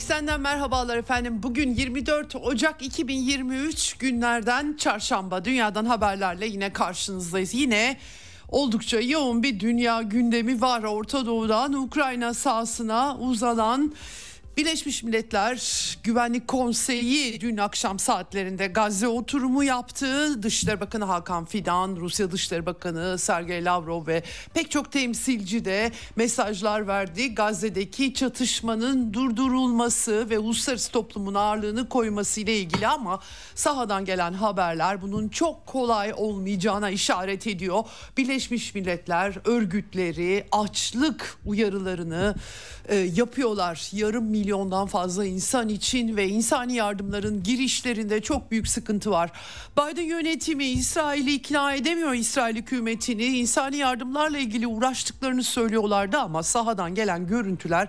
Eksenden merhabalar efendim. Bugün 24 Ocak 2023 günlerden çarşamba dünyadan haberlerle yine karşınızdayız. Yine oldukça yoğun bir dünya gündemi var. Orta Doğu'dan Ukrayna sahasına uzanan Birleşmiş Milletler Güvenlik Konseyi dün akşam saatlerinde Gazze oturumu yaptı. Dışişleri Bakanı Hakan Fidan, Rusya Dışişleri Bakanı Sergey Lavrov ve pek çok temsilci de mesajlar verdi. Gazze'deki çatışmanın durdurulması ve uluslararası toplumun ağırlığını koyması ile ilgili ama sahadan gelen haberler bunun çok kolay olmayacağına işaret ediyor. Birleşmiş Milletler örgütleri açlık uyarılarını e, yapıyorlar. Yarım milyondan fazla insan için ve insani yardımların girişlerinde çok büyük sıkıntı var. Biden yönetimi İsrail'i ikna edemiyor İsrail hükümetini. insani yardımlarla ilgili uğraştıklarını söylüyorlardı ama sahadan gelen görüntüler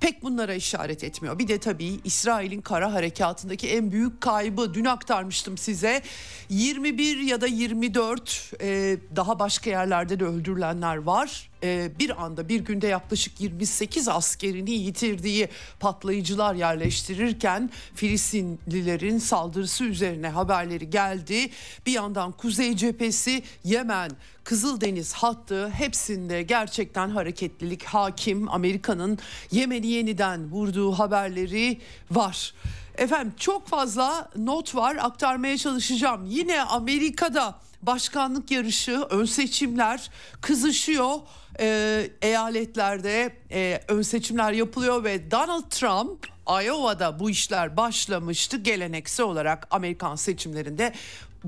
pek bunlara işaret etmiyor. Bir de tabii İsrail'in kara harekatındaki en büyük kaybı dün aktarmıştım size. 21 ya da 24 e, daha başka yerlerde de öldürülenler var bir anda bir günde yaklaşık 28 askerini yitirdiği patlayıcılar yerleştirirken Filistinlilerin saldırısı üzerine haberleri geldi. Bir yandan Kuzey Cephesi, Yemen, Kızıldeniz hattı hepsinde gerçekten hareketlilik hakim. Amerika'nın Yemen'i yeniden vurduğu haberleri var. Efendim çok fazla not var aktarmaya çalışacağım. Yine Amerika'da başkanlık yarışı, ön seçimler kızışıyor. Ee, eyaletlerde e, ön seçimler yapılıyor ve Donald Trump Iowa'da bu işler başlamıştı. Geleneksel olarak Amerikan seçimlerinde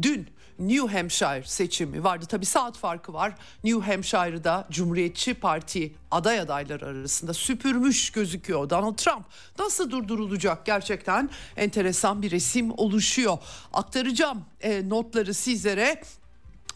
dün New Hampshire seçimi vardı. Tabii saat farkı var. New Hampshire'da Cumhuriyetçi Parti aday adayları arasında süpürmüş gözüküyor Donald Trump. Nasıl durdurulacak gerçekten enteresan bir resim oluşuyor. Aktaracağım e, notları sizlere.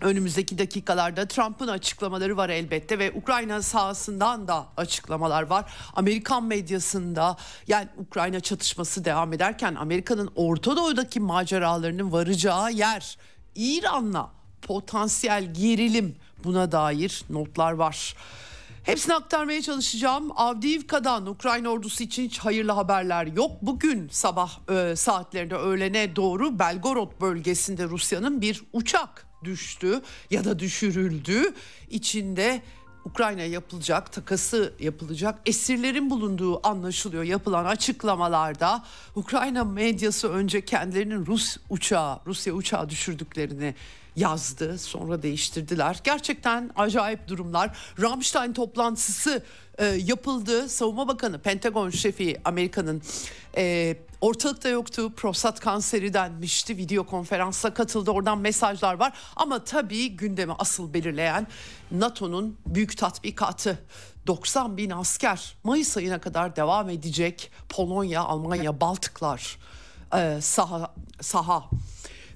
Önümüzdeki dakikalarda Trump'ın açıklamaları var elbette ve Ukrayna sahasından da açıklamalar var. Amerikan medyasında yani Ukrayna çatışması devam ederken Amerika'nın Orta Doğu'daki maceralarının varacağı yer İran'la potansiyel gerilim buna dair notlar var. Hepsini aktarmaya çalışacağım. Avdiivka'dan Ukrayna ordusu için hiç hayırlı haberler yok. Bugün sabah e, saatlerinde öğlene doğru Belgorod bölgesinde Rusya'nın bir uçak düştü ya da düşürüldü. İçinde Ukrayna yapılacak, takası yapılacak esirlerin bulunduğu anlaşılıyor yapılan açıklamalarda. Ukrayna medyası önce kendilerinin Rus uçağı, Rusya uçağı düşürdüklerini yazdı. Sonra değiştirdiler. Gerçekten acayip durumlar. Ramstein toplantısı e, yapıldı. Savunma Bakanı, Pentagon şefi Amerika'nın e, ortalıkta yoktu. Prostat kanseri denmişti. Video konferansa katıldı. Oradan mesajlar var. Ama tabii gündemi asıl belirleyen NATO'nun büyük tatbikatı. 90 bin asker Mayıs ayına kadar devam edecek. Polonya, Almanya, Baltıklar e, saha, saha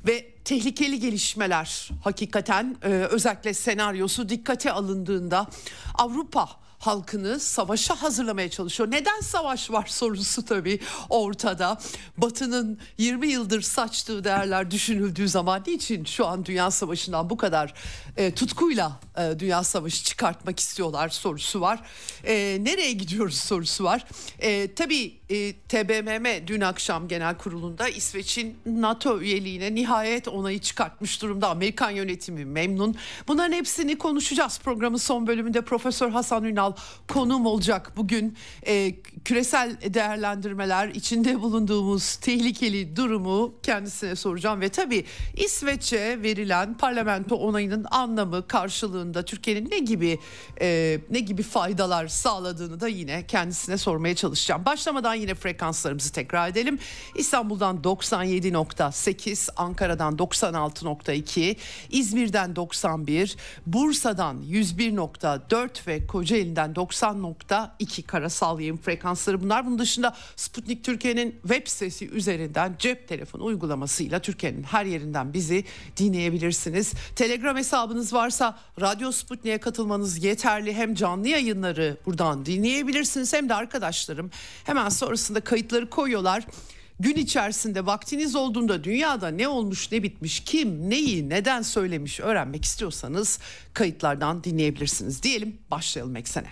ve tehlikeli gelişmeler hakikaten e, özellikle senaryosu dikkate alındığında Avrupa halkını savaşa hazırlamaya çalışıyor. Neden savaş var sorusu tabii ortada. Batı'nın 20 yıldır saçtığı değerler düşünüldüğü zaman niçin şu an Dünya Savaşı'ndan bu kadar e, tutkuyla e, Dünya Savaşı çıkartmak istiyorlar sorusu var. E, nereye gidiyoruz sorusu var. E, tabii e, TBMM dün akşam genel kurulunda İsveç'in NATO üyeliğine nihayet onayı çıkartmış durumda. Amerikan yönetimi memnun. Bunların hepsini konuşacağız. Programın son bölümünde Profesör Hasan Ünal Ünal konum olacak bugün. E, küresel değerlendirmeler içinde bulunduğumuz tehlikeli durumu kendisine soracağım ve tabii İsveç'e verilen parlamento onayının anlamı karşılığında Türkiye'nin ne gibi e, ne gibi faydalar sağladığını da yine kendisine sormaya çalışacağım. Başlamadan yine frekanslarımızı tekrar edelim. İstanbul'dan 97.8, Ankara'dan 96.2, İzmir'den 91, Bursa'dan 101.4 ve Kocaeli'den 90.2 karasal yayın frekansları bunlar. Bunun dışında Sputnik Türkiye'nin web sitesi üzerinden cep telefonu uygulamasıyla Türkiye'nin her yerinden bizi dinleyebilirsiniz. Telegram hesabınız varsa Radyo Sputnik'e katılmanız yeterli. Hem canlı yayınları buradan dinleyebilirsiniz hem de arkadaşlarım hemen sonrasında kayıtları koyuyorlar. Gün içerisinde vaktiniz olduğunda dünyada ne olmuş ne bitmiş kim neyi neden söylemiş öğrenmek istiyorsanız kayıtlardan dinleyebilirsiniz diyelim başlayalım eksene.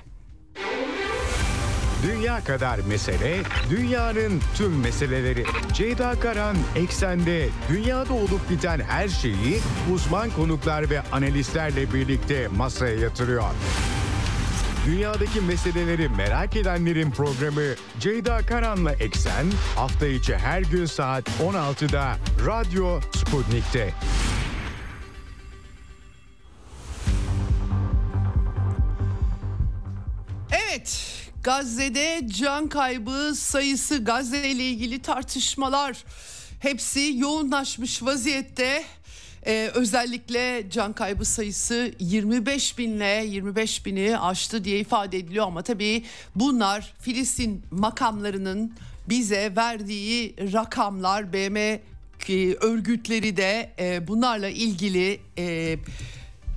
Dünya kadar mesele, dünyanın tüm meseleleri. Ceyda Karan Eksen'de dünyada olup biten her şeyi uzman konuklar ve analistlerle birlikte masaya yatırıyor. Dünyadaki meseleleri merak edenlerin programı Ceyda Karan'la Eksen hafta içi her gün saat 16'da Radyo Sputnik'te. Evet, Gazze'de can kaybı sayısı Gazze ile ilgili tartışmalar hepsi yoğunlaşmış vaziyette. Ee, özellikle can kaybı sayısı 25 binle 25 bini aştı diye ifade ediliyor ama tabii bunlar Filistin makamlarının bize verdiği rakamlar BM örgütleri de e, bunlarla ilgili e,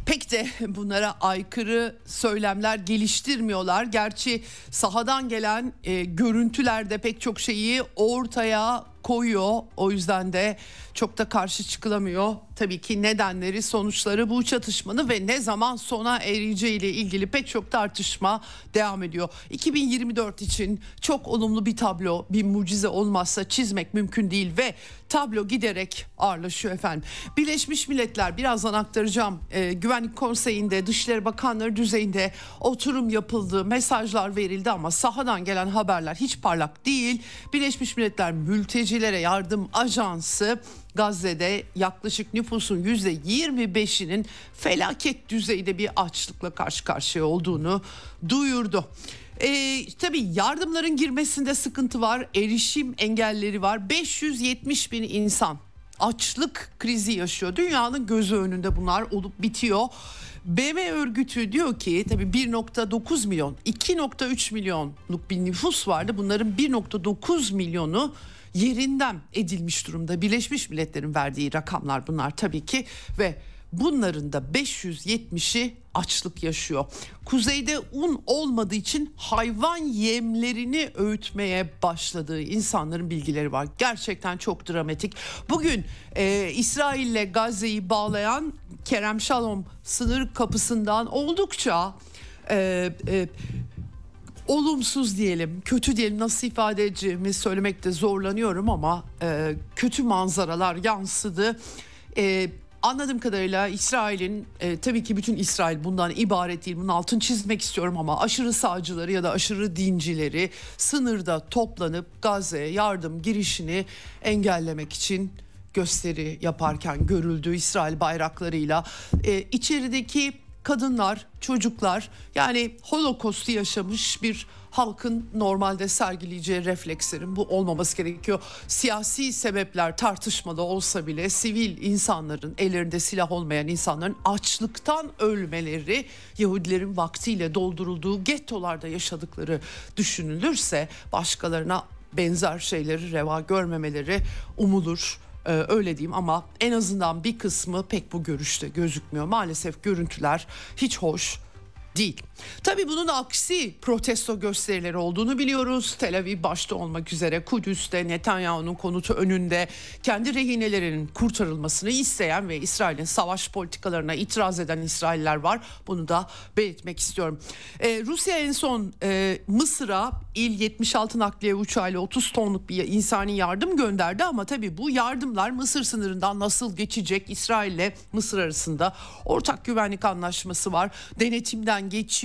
pek de bunlara aykırı söylemler geliştirmiyorlar. Gerçi sahadan gelen e, görüntülerde pek çok şeyi ortaya koyuyor. O yüzden de çok da karşı çıkılamıyor. Tabii ki nedenleri, sonuçları bu çatışmanın ve ne zaman sona ereceği ile ilgili pek çok tartışma devam ediyor. 2024 için çok olumlu bir tablo, bir mucize olmazsa çizmek mümkün değil ve tablo giderek ağırlaşıyor efendim. Birleşmiş Milletler birazdan aktaracağım. E, Güvenlik Konseyi'nde Dışişleri Bakanları düzeyinde oturum yapıldı, mesajlar verildi ama sahadan gelen haberler hiç parlak değil. Birleşmiş Milletler Mültecilere Yardım Ajansı Gazze'de yaklaşık nüfusun %25'inin felaket düzeyde bir açlıkla karşı karşıya olduğunu duyurdu. Ee, tabii yardımların girmesinde sıkıntı var, erişim engelleri var. 570 bin insan açlık krizi yaşıyor. Dünyanın gözü önünde bunlar olup bitiyor. BM örgütü diyor ki tabii 1.9 milyon, 2.3 milyonluk bir nüfus vardı. Bunların 1.9 milyonu yerinden edilmiş durumda. Birleşmiş Milletler'in verdiği rakamlar bunlar tabii ki ve bunların da 570'i açlık yaşıyor. Kuzeyde un olmadığı için hayvan yemlerini öğütmeye başladığı insanların bilgileri var. Gerçekten çok dramatik. Bugün e, İsrail ile Gazze'yi bağlayan Kerem Şalom sınır kapısından oldukça e, e, olumsuz diyelim, kötü diyelim nasıl ifade edeceğimi söylemekte zorlanıyorum ama e, kötü manzaralar yansıdı. E, anladığım kadarıyla İsrail'in e, tabii ki bütün İsrail bundan ibaret değil. Bunun altını çizmek istiyorum ama aşırı sağcıları ya da aşırı dincileri sınırda toplanıp Gazze'ye yardım girişini engellemek için gösteri yaparken görüldü İsrail bayraklarıyla. E, içerideki kadınlar, çocuklar yani holokostu yaşamış bir halkın normalde sergileyeceği reflekslerin bu olmaması gerekiyor. Siyasi sebepler tartışmalı olsa bile sivil insanların ellerinde silah olmayan insanların açlıktan ölmeleri Yahudilerin vaktiyle doldurulduğu gettolarda yaşadıkları düşünülürse başkalarına benzer şeyleri reva görmemeleri umulur. Ee, öyle diyeyim ama en azından bir kısmı pek bu görüşte gözükmüyor. Maalesef görüntüler hiç hoş değil. Tabii bunun aksi protesto gösterileri olduğunu biliyoruz. Tel Aviv başta olmak üzere Kudüs'te Netanyahu'nun konutu önünde kendi rehinelerinin kurtarılmasını isteyen ve İsrail'in savaş politikalarına itiraz eden İsrailler var. Bunu da belirtmek istiyorum. Ee, Rusya en son e, Mısır'a il 76 nakliye uçağıyla 30 tonluk bir insani yardım gönderdi ama tabii bu yardımlar Mısır sınırından nasıl geçecek İsrail ile Mısır arasında ortak güvenlik anlaşması var. Denetimden geçiyor.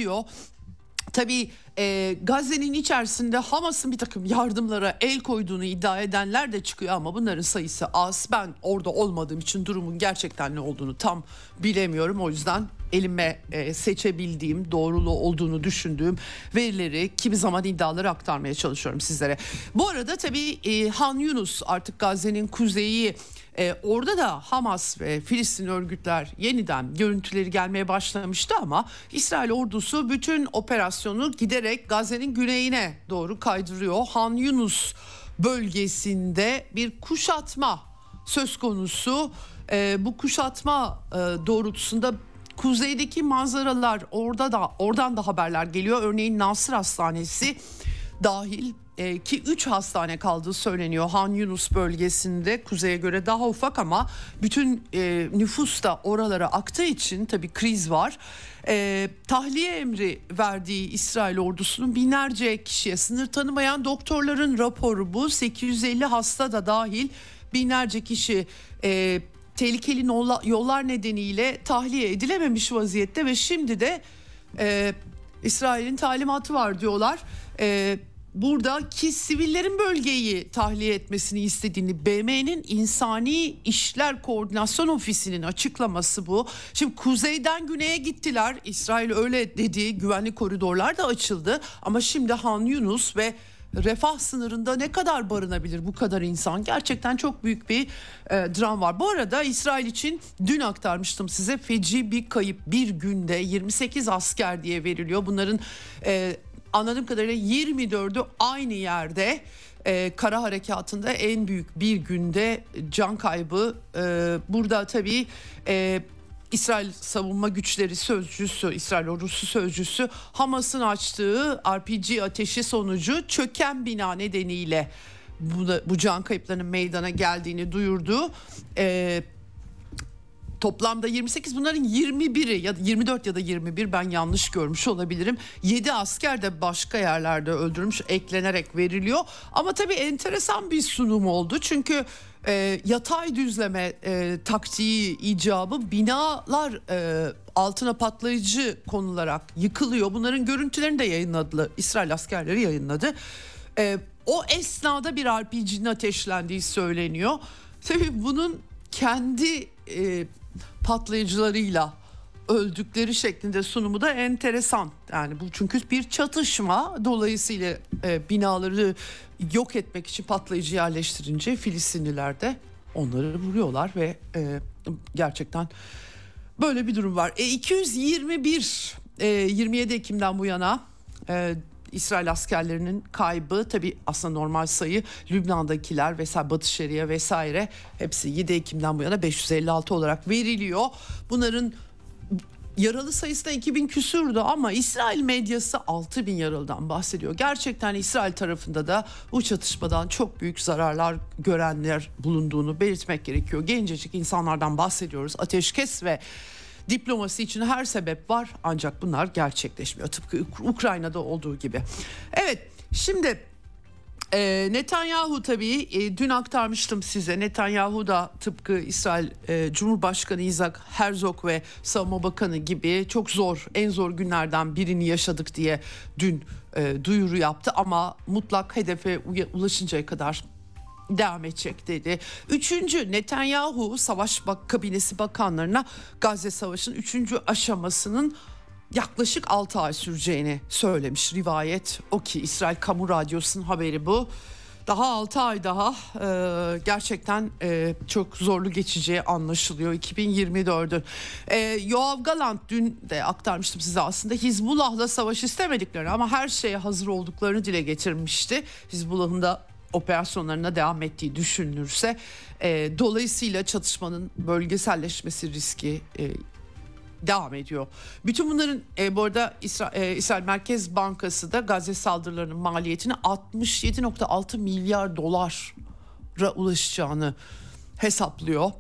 Tabii e, Gazze'nin içerisinde Hamas'ın bir takım yardımlara el koyduğunu iddia edenler de çıkıyor ama bunların sayısı az. Ben orada olmadığım için durumun gerçekten ne olduğunu tam bilemiyorum. O yüzden elime e, seçebildiğim, doğrulu olduğunu düşündüğüm verileri kimi zaman iddiaları aktarmaya çalışıyorum sizlere. Bu arada tabii e, Han Yunus artık Gazze'nin kuzeyi ee, orada da Hamas ve Filistin örgütler yeniden görüntüleri gelmeye başlamıştı ama İsrail ordusu bütün operasyonu giderek Gazze'nin güneyine doğru kaydırıyor. Han Yunus bölgesinde bir kuşatma söz konusu. Ee, bu kuşatma e, doğrultusunda kuzeydeki manzaralar orada da oradan da haberler geliyor. Örneğin Nasır Hastanesi dahil e, ki 3 hastane kaldığı söyleniyor Han Yunus bölgesinde kuzeye göre daha ufak ama bütün e, nüfus da oralara aktığı için tabii kriz var. E, tahliye emri verdiği İsrail ordusunun binlerce kişiye sınır tanımayan doktorların raporu bu 850 hasta da dahil binlerce kişi e, tehlikeli yollar nedeniyle tahliye edilememiş vaziyette ve şimdi de e, İsrail'in talimatı var diyorlar. E, buradaki sivillerin bölgeyi tahliye etmesini istediğini BM'nin insani işler koordinasyon ofisinin açıklaması bu. Şimdi kuzeyden güneye gittiler. İsrail öyle dedi. Güvenlik koridorlar da açıldı. Ama şimdi Han Yunus ve refah sınırında ne kadar barınabilir bu kadar insan? Gerçekten çok büyük bir e, dram var. Bu arada İsrail için dün aktarmıştım size feci bir kayıp bir günde 28 asker diye veriliyor. Bunların e, anladığım kadarıyla 24'ü aynı yerde e, kara harekatında en büyük bir günde can kaybı. E, burada tabii e, İsrail savunma güçleri sözcüsü, İsrail ordusu sözcüsü Hamas'ın açtığı RPG ateşi sonucu çöken bina nedeniyle bu, bu can kayıplarının meydana geldiğini duyurdu. Ee, Toplamda 28 bunların 21'i ya da 24 ya da 21 ben yanlış görmüş olabilirim. 7 asker de başka yerlerde öldürülmüş eklenerek veriliyor. Ama tabii enteresan bir sunum oldu. Çünkü e, yatay düzleme e, taktiği icabı binalar e, altına patlayıcı konularak yıkılıyor. Bunların görüntülerini de yayınladı. İsrail askerleri yayınladı. E, o esnada bir RPG'nin ateşlendiği söyleniyor. Tabii bunun kendi e, patlayıcılarıyla öldükleri şeklinde sunumu da enteresan. Yani bu çünkü bir çatışma dolayısıyla e, binaları yok etmek için patlayıcı yerleştirince Filistinliler de onları vuruyorlar ve e, gerçekten böyle bir durum var. E, 221 e, 27 Ekim'den bu yana e, İsrail askerlerinin kaybı tabi aslında normal sayı Lübnan'dakiler vesaire Batı Şeria vesaire hepsi 7 Ekim'den bu yana 556 olarak veriliyor. Bunların yaralı sayısı da 2000 küsürdü ama İsrail medyası 6000 yaralıdan bahsediyor. Gerçekten İsrail tarafında da bu çatışmadan çok büyük zararlar görenler bulunduğunu belirtmek gerekiyor. Gencecik insanlardan bahsediyoruz. Ateşkes ve Diplomasi için her sebep var ancak bunlar gerçekleşmiyor. Tıpkı Ukrayna'da olduğu gibi. Evet şimdi e, Netanyahu tabii e, dün aktarmıştım size. Netanyahu da tıpkı İsrail e, Cumhurbaşkanı Isaac Herzog ve Savunma Bakanı gibi çok zor, en zor günlerden birini yaşadık diye dün e, duyuru yaptı ama mutlak hedefe ulaşıncaya kadar devam edecek dedi. Üçüncü Netanyahu savaş bak kabinesi bakanlarına Gazze Savaşı'nın üçüncü aşamasının yaklaşık 6 ay süreceğini söylemiş rivayet. O ki İsrail Kamu Radyosu'nun haberi bu. Daha 6 ay daha e, gerçekten e, çok zorlu geçeceği anlaşılıyor 2024'ün. E, Yoav Galant dün de aktarmıştım size aslında Hizbullah'la savaş istemediklerini ama her şeye hazır olduklarını dile getirmişti. Hizbullah'ın da operasyonlarına devam ettiği düşünülürse e, dolayısıyla çatışmanın bölgeselleşmesi riski e, devam ediyor. Bütün bunların e, bu arada İsra, e, İsrail Merkez Bankası da Gazze saldırılarının maliyetini 67.6 milyar dolara ulaşacağını hesaplıyor.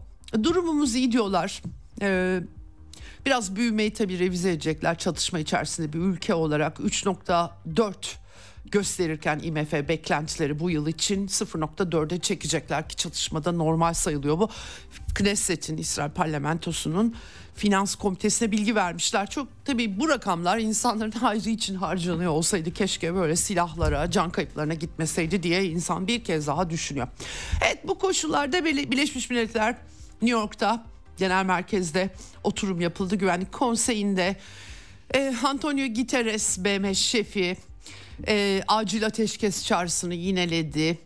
Durumumuz iyi diyorlar. E, biraz büyümeyi tabii revize edecekler çatışma içerisinde bir ülke olarak 3.4 gösterirken IMF beklentileri bu yıl için 0.4'e çekecekler ki çatışmada normal sayılıyor bu. Knesset'in İsrail parlamentosunun finans komitesine bilgi vermişler. Çok tabii bu rakamlar insanların hayrı için harcanıyor olsaydı keşke böyle silahlara, can kayıplarına gitmeseydi diye insan bir kez daha düşünüyor. Evet bu koşullarda Birleşmiş Milletler New York'ta genel merkezde oturum yapıldı. Güvenlik konseyinde e, Antonio Guterres BM şefi e, acil ateşkes çağrısını yineledi.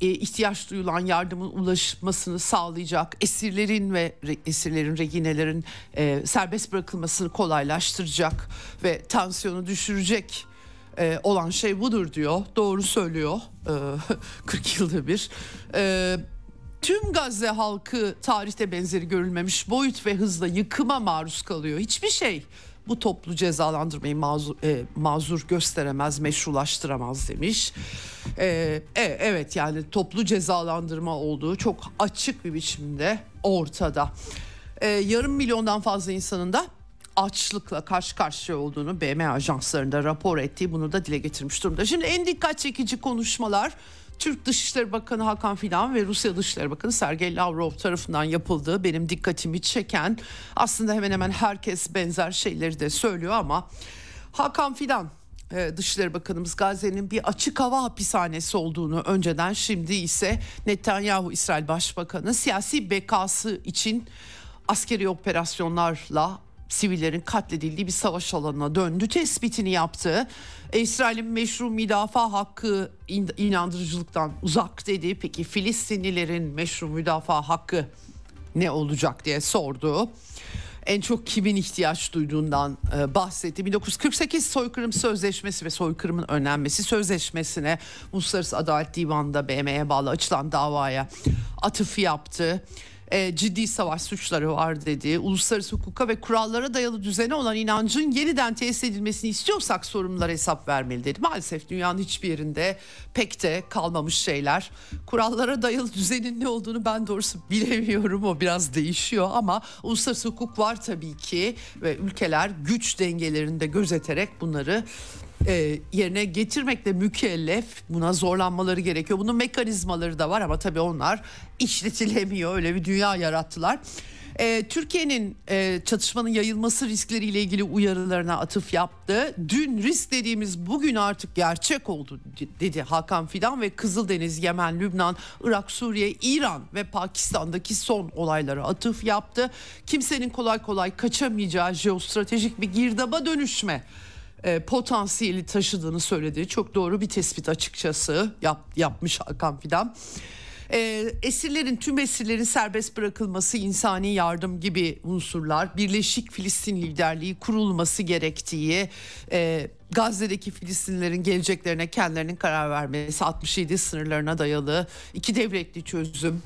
E, ihtiyaç duyulan yardımın ulaşmasını sağlayacak esirlerin ve re, esirlerin reginelerin e, serbest bırakılmasını kolaylaştıracak ve tansiyonu düşürecek e, olan şey budur diyor. Doğru söylüyor. E, 40 yılda bir. E, tüm Gazze halkı tarihte benzeri görülmemiş boyut ve hızla yıkıma maruz kalıyor. Hiçbir şey bu toplu cezalandırmayı mazur, e, mazur gösteremez, meşrulaştıramaz demiş. E, e, evet yani toplu cezalandırma olduğu çok açık bir biçimde ortada. E, yarım milyondan fazla insanın da açlıkla karşı karşıya olduğunu BM ajanslarında rapor ettiği bunu da dile getirmiş durumda. Şimdi en dikkat çekici konuşmalar Türk Dışişleri Bakanı Hakan Fidan ve Rusya Dışişleri Bakanı Sergey Lavrov tarafından yapıldığı benim dikkatimi çeken aslında hemen hemen herkes benzer şeyleri de söylüyor ama Hakan Fidan e, Dışişleri Bakanımız Gazze'nin bir açık hava hapishanesi olduğunu önceden şimdi ise Netanyahu İsrail Başbakanı siyasi bekası için askeri operasyonlarla sivillerin katledildiği bir savaş alanına döndü tespitini yaptı. İsrail'in meşru müdafaa hakkı inandırıcılıktan uzak dedi. Peki Filistinlilerin meşru müdafaa hakkı ne olacak diye sordu. En çok kimin ihtiyaç duyduğundan bahsetti. 1948 soykırım sözleşmesi ve soykırımın önlenmesi sözleşmesine Uluslararası Adalet Divanı'nda BM'ye bağlı açılan davaya atıf yaptı e, ciddi savaş suçları var dedi. Uluslararası hukuka ve kurallara dayalı düzene olan inancın yeniden tesis edilmesini istiyorsak sorumlulara hesap vermeli dedi. Maalesef dünyanın hiçbir yerinde pek de kalmamış şeyler. Kurallara dayalı düzenin ne olduğunu ben doğrusu bilemiyorum. O biraz değişiyor ama uluslararası hukuk var tabii ki ve ülkeler güç dengelerinde gözeterek bunları e, yerine getirmekle mükellef. Buna zorlanmaları gerekiyor. Bunun mekanizmaları da var ama tabii onlar işletilemiyor. Öyle bir dünya yarattılar. E, Türkiye'nin e, çatışmanın yayılması riskleriyle ilgili uyarılarına atıf yaptı. Dün risk dediğimiz bugün artık gerçek oldu dedi Hakan Fidan ve Kızıldeniz, Yemen, Lübnan, Irak, Suriye, İran ve Pakistan'daki son olaylara atıf yaptı. Kimsenin kolay kolay kaçamayacağı jeostratejik bir girdaba dönüşme e, potansiyeli taşıdığını söyledi. Çok doğru bir tespit açıkçası yap, yapmış Hakan Fidan. E, esirlerin tüm esirlerin serbest bırakılması, insani yardım gibi unsurlar, Birleşik Filistin liderliği kurulması gerektiği, e, Gazze'deki Filistinlerin geleceklerine kendilerinin karar vermesi, 67 sınırlarına dayalı iki devletli çözüm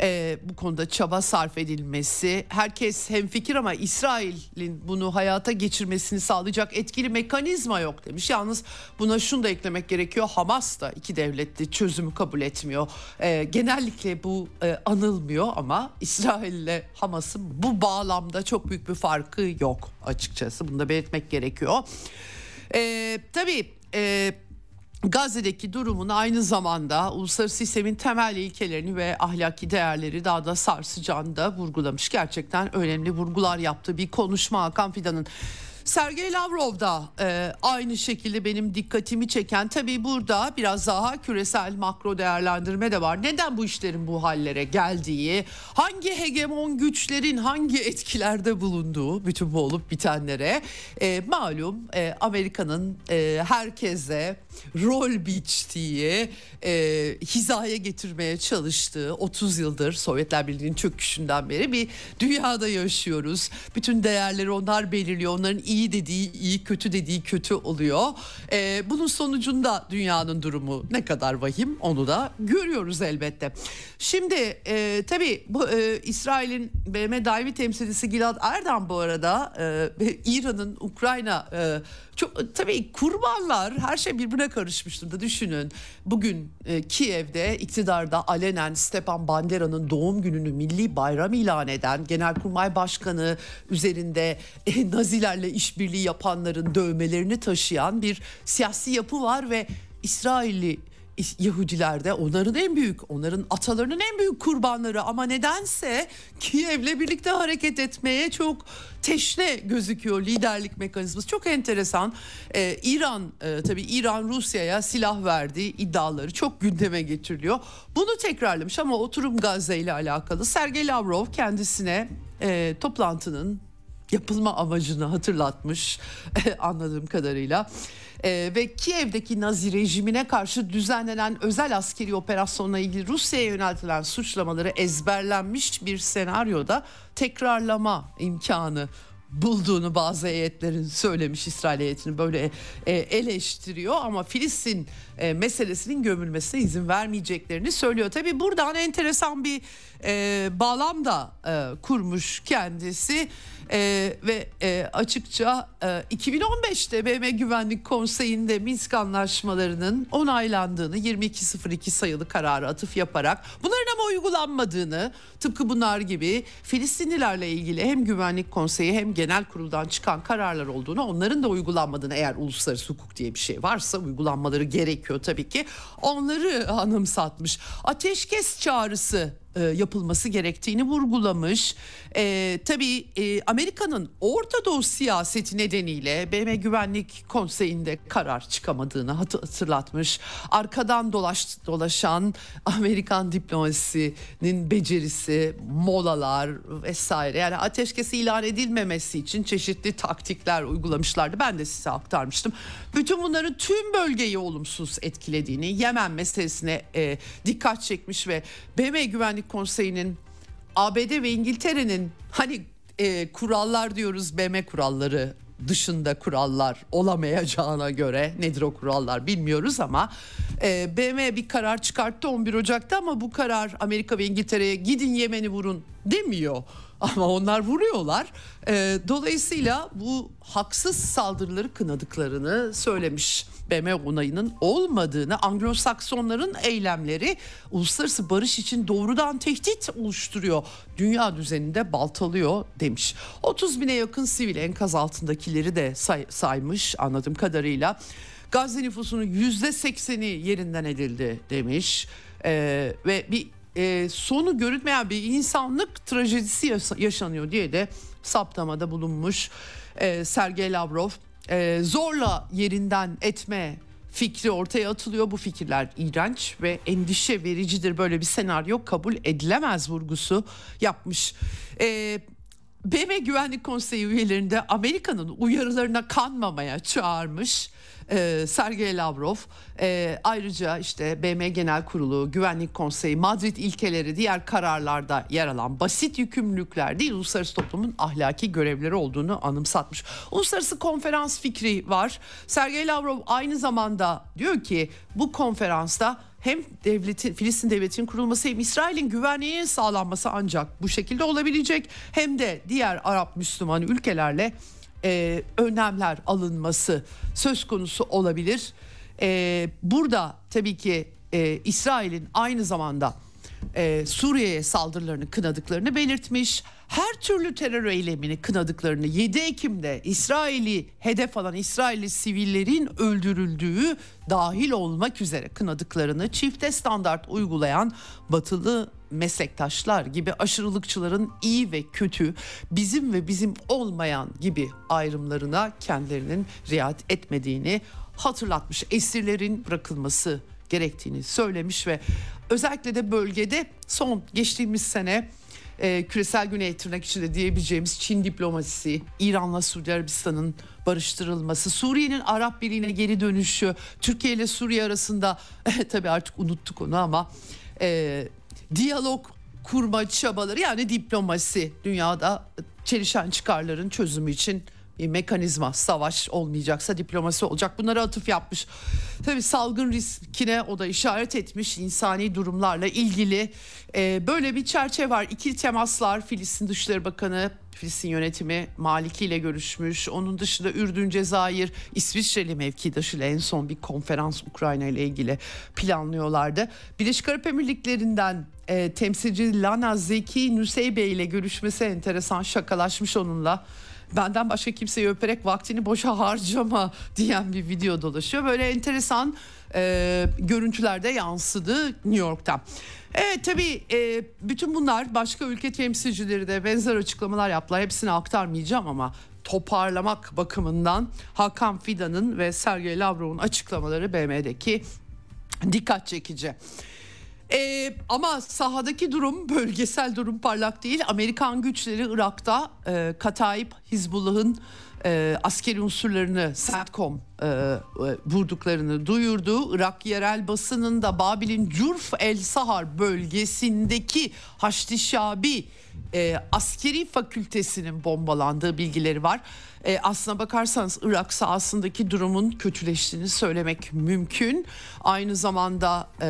e, bu konuda çaba sarf edilmesi. Herkes hemfikir ama İsrail'in bunu hayata geçirmesini sağlayacak etkili mekanizma yok demiş. Yalnız buna şunu da eklemek gerekiyor. Hamas da iki devletli çözümü kabul etmiyor. E, genellikle bu e, anılmıyor ama İsrail ile Hamas'ın bu bağlamda çok büyük bir farkı yok açıkçası. Bunu da belirtmek gerekiyor. E, tabii... E, Gazze'deki durumun aynı zamanda uluslararası sistemin temel ilkelerini ve ahlaki değerleri daha da sarsacağını da vurgulamış. Gerçekten önemli vurgular yaptığı bir konuşma Hakan Fidan'ın. Sergey Lavrov da e, aynı şekilde benim dikkatimi çeken tabii burada biraz daha küresel makro değerlendirme de var. Neden bu işlerin bu hallere geldiği, hangi hegemon güçlerin hangi etkilerde bulunduğu bütün bu olup bitenlere e, malum e, Amerika'nın e, herkese rol biçtiği, e, hizaya getirmeye çalıştığı 30 yıldır Sovyetler Birliği'nin çöküşünden beri bir dünyada yaşıyoruz. Bütün değerleri onlar belirliyor. Onların iyi dediği iyi, kötü dediği kötü oluyor. E, bunun sonucunda dünyanın durumu ne kadar vahim onu da görüyoruz elbette. Şimdi e, tabii bu e, İsrail'in BM daimi temsilcisi Gilad Erdan bu arada e, İran'ın Ukrayna e, çok tabii kurbanlar her şey birbirine karışmıştır da düşünün. Bugün e, Kiev'de iktidarda alenen Stepan Bandera'nın doğum gününü milli bayram ilan eden Genelkurmay Başkanı üzerinde e, Nazilerle işbirliği yapanların dövmelerini taşıyan bir siyasi yapı var ve İsrailli Yahudiler de onların en büyük, onların atalarının en büyük kurbanları ama nedense Kiev'le birlikte hareket etmeye çok teşne gözüküyor liderlik mekanizması. Çok enteresan. Ee, İran e, tabii İran Rusya'ya silah verdiği iddiaları çok gündeme getiriliyor. Bunu tekrarlamış ama oturum Gazze ile alakalı Sergey Lavrov kendisine e, toplantının yapılma amacını hatırlatmış anladığım kadarıyla. Ee, ve Kiev'deki Nazi rejimine karşı düzenlenen özel askeri operasyonla ilgili Rusya'ya yöneltilen suçlamaları ezberlenmiş bir senaryoda tekrarlama imkanı bulduğunu bazı heyetlerin söylemiş İsrail heyetini. Böyle e, eleştiriyor ama Filistin e, meselesinin gömülmesine izin vermeyeceklerini söylüyor. Tabi buradan enteresan bir e, bağlam da e, kurmuş kendisi e, ve e, açıkça e, 2015'te BM Güvenlik Konseyi'nde Minsk anlaşmalarının onaylandığını 2202 sayılı kararı atıf yaparak bunların ama uygulanmadığını tıpkı bunlar gibi Filistinlilerle ilgili hem Güvenlik Konseyi hem Genel Kurul'dan çıkan kararlar olduğunu onların da uygulanmadığını eğer uluslararası hukuk diye bir şey varsa uygulanmaları gerekiyor tabii ki onları anımsatmış. Ateşkes çağrısı e, yapılması gerektiğini vurgulamış. E, tabii e, Amerika'nın Orta Doğu siyaseti nedeniyle BM Güvenlik Konseyi'nde karar çıkamadığını hatırlatmış. Arkadan dolaş, dolaşan Amerikan diplomasisinin becerisi, molalar vesaire yani ateşkesi ilan edilmemesi için çeşitli taktikler uygulamışlardı. Ben de size aktarmıştım. Bütün bunların tüm bölgeyi olumsuz etkilediğini, Yemen meselesine e, dikkat çekmiş ve BM Güvenlik Konseyi'nin ABD ve İngiltere'nin hani e, kurallar diyoruz BM kuralları dışında kurallar olamayacağına göre nedir o kurallar bilmiyoruz ama e, BM bir karar çıkarttı 11 Ocak'ta ama bu karar Amerika ve İngiltere'ye gidin Yemen'i vurun demiyor. Ama onlar vuruyorlar. E, dolayısıyla bu haksız saldırıları kınadıklarını söylemiş. BM onayının olmadığını, Anglo-Saksonların eylemleri uluslararası barış için doğrudan tehdit oluşturuyor. Dünya düzeninde baltalıyor demiş. 30 bine yakın sivil enkaz altındakileri de say- saymış anladığım kadarıyla. Gazze nüfusunun yüzde sekseni yerinden edildi demiş. Ee, ve bir e, sonu görünmeyen bir insanlık trajedisi yaşanıyor diye de saptamada bulunmuş e, Sergey Lavrov. E, zorla yerinden etme fikri ortaya atılıyor. Bu fikirler iğrenç ve endişe vericidir. Böyle bir senaryo kabul edilemez vurgusu yapmış. E, BM Güvenlik Konseyi üyelerinde Amerika'nın uyarılarına kanmamaya çağırmış e, Sergey Lavrov e, ayrıca işte BM Genel Kurulu, Güvenlik Konseyi, Madrid ilkeleri diğer kararlarda yer alan basit yükümlülükler değil uluslararası toplumun ahlaki görevleri olduğunu anımsatmış. Uluslararası konferans fikri var. Sergey Lavrov aynı zamanda diyor ki bu konferansta hem devletin Filistin devletinin kurulması hem İsrail'in güvenliğinin sağlanması ancak bu şekilde olabilecek hem de diğer Arap Müslüman ülkelerle e, önlemler alınması söz konusu olabilir. E, burada tabii ki e, İsrail'in aynı zamanda e, Suriye'ye saldırılarını kınadıklarını belirtmiş. Her türlü terör eylemini kınadıklarını 7 Ekim'de İsrail'i hedef alan İsrailli sivillerin öldürüldüğü dahil olmak üzere kınadıklarını çifte standart uygulayan batılı meslektaşlar gibi aşırılıkçıların iyi ve kötü, bizim ve bizim olmayan gibi ayrımlarına kendilerinin riayet etmediğini hatırlatmış. Esirlerin bırakılması gerektiğini söylemiş ve özellikle de bölgede son geçtiğimiz sene e, küresel güney tırnak içinde diyebileceğimiz Çin diplomasisi, İran'la Suudi Arabistan'ın barıştırılması, Suriye'nin Arap Birliği'ne geri dönüşü, Türkiye ile Suriye arasında tabii artık unuttuk onu ama e, diyalog kurma çabaları yani diplomasi dünyada çelişen çıkarların çözümü için bir mekanizma savaş olmayacaksa diplomasi olacak bunlara atıf yapmış. Tabii salgın riskine o da işaret etmiş insani durumlarla ilgili e, böyle bir çerçeve var. İkili temaslar Filistin Dışişleri Bakanı Filistin yönetimi Maliki ile görüşmüş. Onun dışında Ürdün, Cezayir, İsviçreli mevkidaşıyla en son bir konferans Ukrayna ile ilgili planlıyorlardı. Birleşik Arap Emirlikleri'nden e, temsilci Lana Zeki Nuseybe ile görüşmesi enteresan şakalaşmış onunla benden başka kimseyi öperek vaktini boşa harcama diyen bir video dolaşıyor. Böyle enteresan e, görüntülerde yansıdı New York'ta. Evet tabii e, bütün bunlar başka ülke temsilcileri de benzer açıklamalar yaptılar. Hepsini aktarmayacağım ama toparlamak bakımından Hakan Fidan'ın ve Sergey Lavrov'un açıklamaları BM'deki dikkat çekici. Ee, ama sahadaki durum bölgesel durum parlak değil. Amerikan güçleri Irak'ta e, Katayip Hizbullah'ın e, askeri unsurlarını SATCOM e, e, vurduklarını duyurdu. Irak yerel basının da Babil'in Curf El Sahar bölgesindeki Haçlı Şabi e, askeri fakültesinin bombalandığı bilgileri var. E, aslına bakarsanız Irak sahasındaki durumun kötüleştiğini söylemek mümkün. Aynı zamanda e,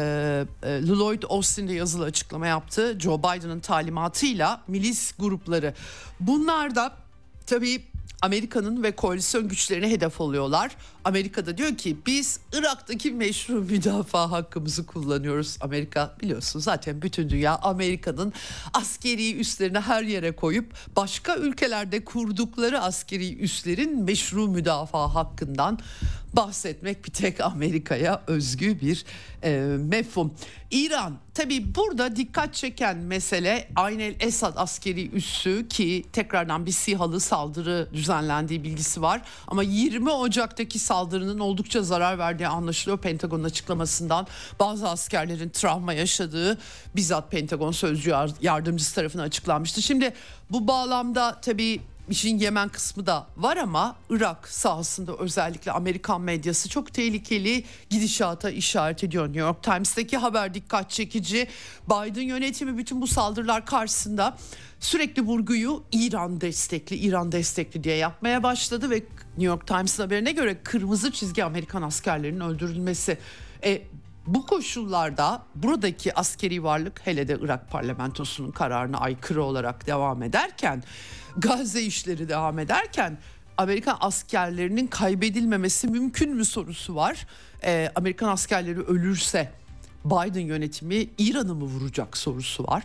e, Lloyd Austin de yazılı açıklama yaptı. Joe Biden'ın talimatıyla milis grupları. Bunlar da tabii Amerika'nın ve koalisyon güçlerine hedef alıyorlar. Amerika'da diyor ki biz Irak'taki meşru müdafaa hakkımızı kullanıyoruz. Amerika biliyorsun zaten bütün dünya Amerika'nın askeri üslerini her yere koyup başka ülkelerde kurdukları askeri üslerin meşru müdafaa hakkından bahsetmek bir tek Amerika'ya özgü bir e, mefhum. İran tabi burada dikkat çeken mesele Aynel Esad askeri üssü ki tekrardan bir SİHA'lı saldırı düzenlendiği bilgisi var. Ama 20 Ocak'taki saldırının oldukça zarar verdiği anlaşılıyor Pentagon'un açıklamasından. Bazı askerlerin travma yaşadığı bizzat Pentagon sözcü yardımcısı tarafından açıklanmıştı. Şimdi bu bağlamda tabii işin Yemen kısmı da var ama Irak sahasında özellikle Amerikan medyası çok tehlikeli gidişata işaret ediyor. New York Times'taki haber dikkat çekici. Biden yönetimi bütün bu saldırılar karşısında sürekli vurguyu İran destekli, İran destekli diye yapmaya başladı ve New York Times'ın haberine göre kırmızı çizgi Amerikan askerlerinin öldürülmesi. E, bu koşullarda buradaki askeri varlık hele de Irak parlamentosunun kararına aykırı olarak devam ederken Gazze işleri devam ederken Amerikan askerlerinin kaybedilmemesi mümkün mü sorusu var. Ee, Amerikan askerleri ölürse Biden yönetimi İran'ı mı vuracak sorusu var.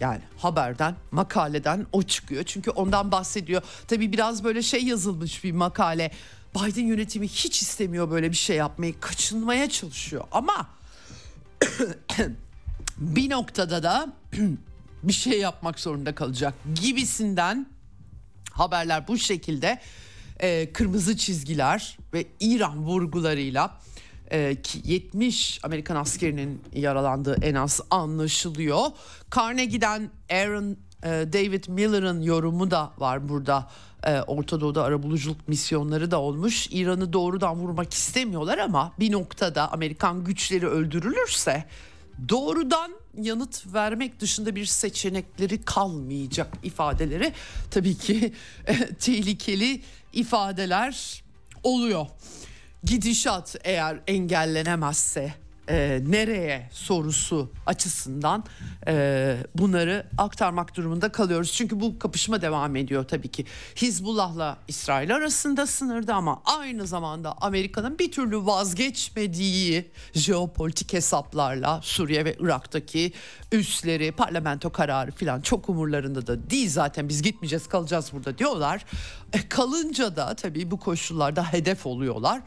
Yani haberden, makaleden o çıkıyor. Çünkü ondan bahsediyor. Tabii biraz böyle şey yazılmış bir makale. Biden yönetimi hiç istemiyor böyle bir şey yapmayı, kaçınmaya çalışıyor. Ama bir noktada da bir şey yapmak zorunda kalacak gibisinden haberler bu şekilde e, kırmızı çizgiler ve İran vurgularıyla e, 70 Amerikan askerinin yaralandığı en az anlaşılıyor. Carnegie'den Aaron e, David Miller'ın yorumu da var burada. E, Orta Doğu'da arabuluculuk misyonları da olmuş. İran'ı doğrudan vurmak istemiyorlar ama bir noktada Amerikan güçleri öldürülürse doğrudan yanıt vermek dışında bir seçenekleri kalmayacak ifadeleri tabii ki tehlikeli ifadeler oluyor. Gidişat eğer engellenemezse e, nereye sorusu açısından e, bunları aktarmak durumunda kalıyoruz. Çünkü bu kapışma devam ediyor tabii ki. Hizbullah'la İsrail arasında sınırda ama aynı zamanda Amerika'nın bir türlü vazgeçmediği jeopolitik hesaplarla Suriye ve Irak'taki üsleri, parlamento kararı falan çok umurlarında da değil zaten biz gitmeyeceğiz kalacağız burada diyorlar. E, kalınca da tabii bu koşullarda hedef oluyorlar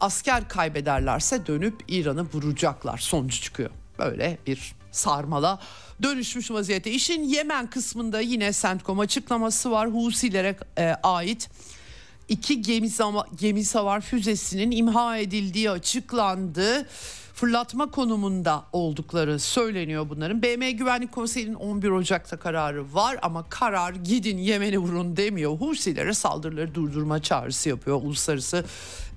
asker kaybederlerse dönüp İran'ı vuracaklar sonucu çıkıyor. Böyle bir sarmala dönüşmüş vaziyette. İşin Yemen kısmında yine CENTCOM açıklaması var. Husilere e, ait iki gemi, gemi savar füzesinin imha edildiği açıklandı fırlatma konumunda oldukları söyleniyor bunların. BM Güvenlik Konseyi'nin 11 Ocak'ta kararı var ama karar gidin Yemen'i vurun demiyor. Husilere saldırıları durdurma çağrısı yapıyor uluslararası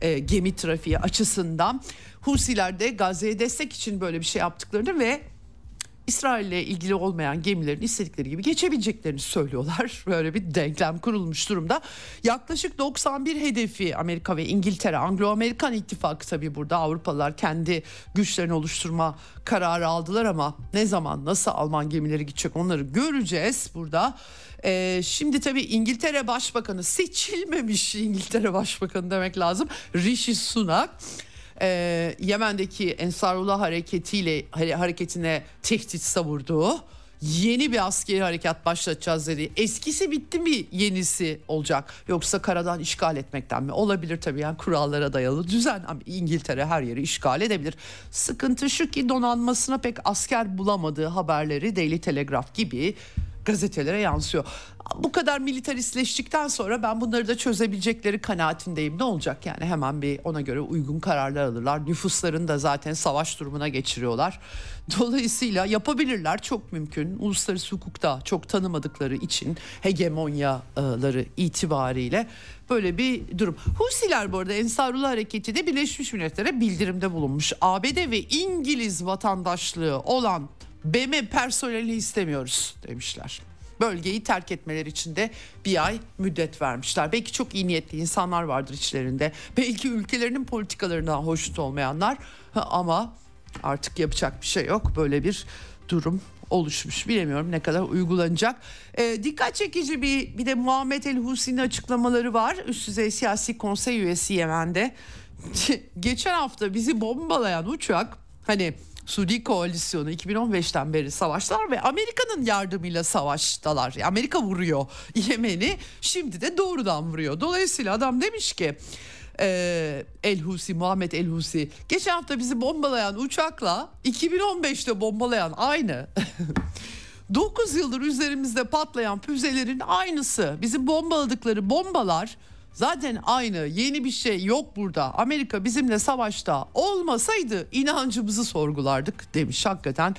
e, gemi trafiği açısından. Husiler de Gazze'ye destek için böyle bir şey yaptıklarını ve İsrail ile ilgili olmayan gemilerin istedikleri gibi geçebileceklerini söylüyorlar. Böyle bir denklem kurulmuş durumda. Yaklaşık 91 hedefi Amerika ve İngiltere, Anglo-Amerikan ittifakı tabii burada Avrupalılar kendi güçlerini oluşturma kararı aldılar ama ne zaman nasıl Alman gemileri gidecek onları göreceğiz burada. Ee, şimdi tabii İngiltere Başbakanı seçilmemiş İngiltere Başbakanı demek lazım. Rishi Sunak e, Yemen'deki Ensarullah hareketiyle hareketine tehdit savurduğu yeni bir askeri harekat başlatacağız dedi. Eskisi bitti mi yenisi olacak yoksa karadan işgal etmekten mi? Olabilir tabii yani kurallara dayalı düzen ama İngiltere her yeri işgal edebilir. Sıkıntı şu ki donanmasına pek asker bulamadığı haberleri Daily Telegraph gibi gazetelere yansıyor. Bu kadar militaristleştikten sonra ben bunları da çözebilecekleri kanaatindeyim. Ne olacak yani hemen bir ona göre uygun kararlar alırlar. Nüfuslarını da zaten savaş durumuna geçiriyorlar. Dolayısıyla yapabilirler çok mümkün. Uluslararası hukukta çok tanımadıkları için hegemonyaları itibariyle böyle bir durum. Husiler bu arada Ensarullah Hareketi de Birleşmiş Milletler'e bildirimde bulunmuş. ABD ve İngiliz vatandaşlığı olan BM personeli istemiyoruz demişler. Bölgeyi terk etmeleri için de bir ay müddet vermişler. Belki çok iyi niyetli insanlar vardır içlerinde. Belki ülkelerinin politikalarından hoşnut olmayanlar ama artık yapacak bir şey yok. Böyle bir durum oluşmuş. Bilemiyorum ne kadar uygulanacak. E, dikkat çekici bir bir de Muhammed El Husi'nin açıklamaları var. Üst düzey siyasi konsey üyesi Yemen'de. Geçen hafta bizi bombalayan uçak hani Suudi koalisyonu 2015'ten beri savaşlar ve Amerika'nın yardımıyla savaştalar. Amerika vuruyor Yemen'i şimdi de doğrudan vuruyor. Dolayısıyla adam demiş ki e, El Husi Muhammed El Husi geçen hafta bizi bombalayan uçakla 2015'te bombalayan aynı. 9 yıldır üzerimizde patlayan füzelerin aynısı. Bizi bombaladıkları bombalar Zaten aynı yeni bir şey yok burada. Amerika bizimle savaşta olmasaydı inancımızı sorgulardık demiş hakikaten.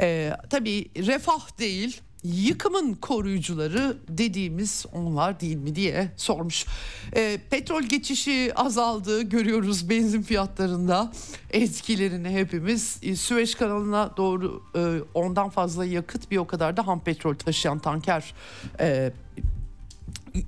Ee, tabii refah değil yıkımın koruyucuları dediğimiz onlar değil mi diye sormuş. E, petrol geçişi azaldı görüyoruz benzin fiyatlarında etkilerini hepimiz. E, Süveyş kanalına doğru e, ondan fazla yakıt bir o kadar da ham petrol taşıyan tanker e,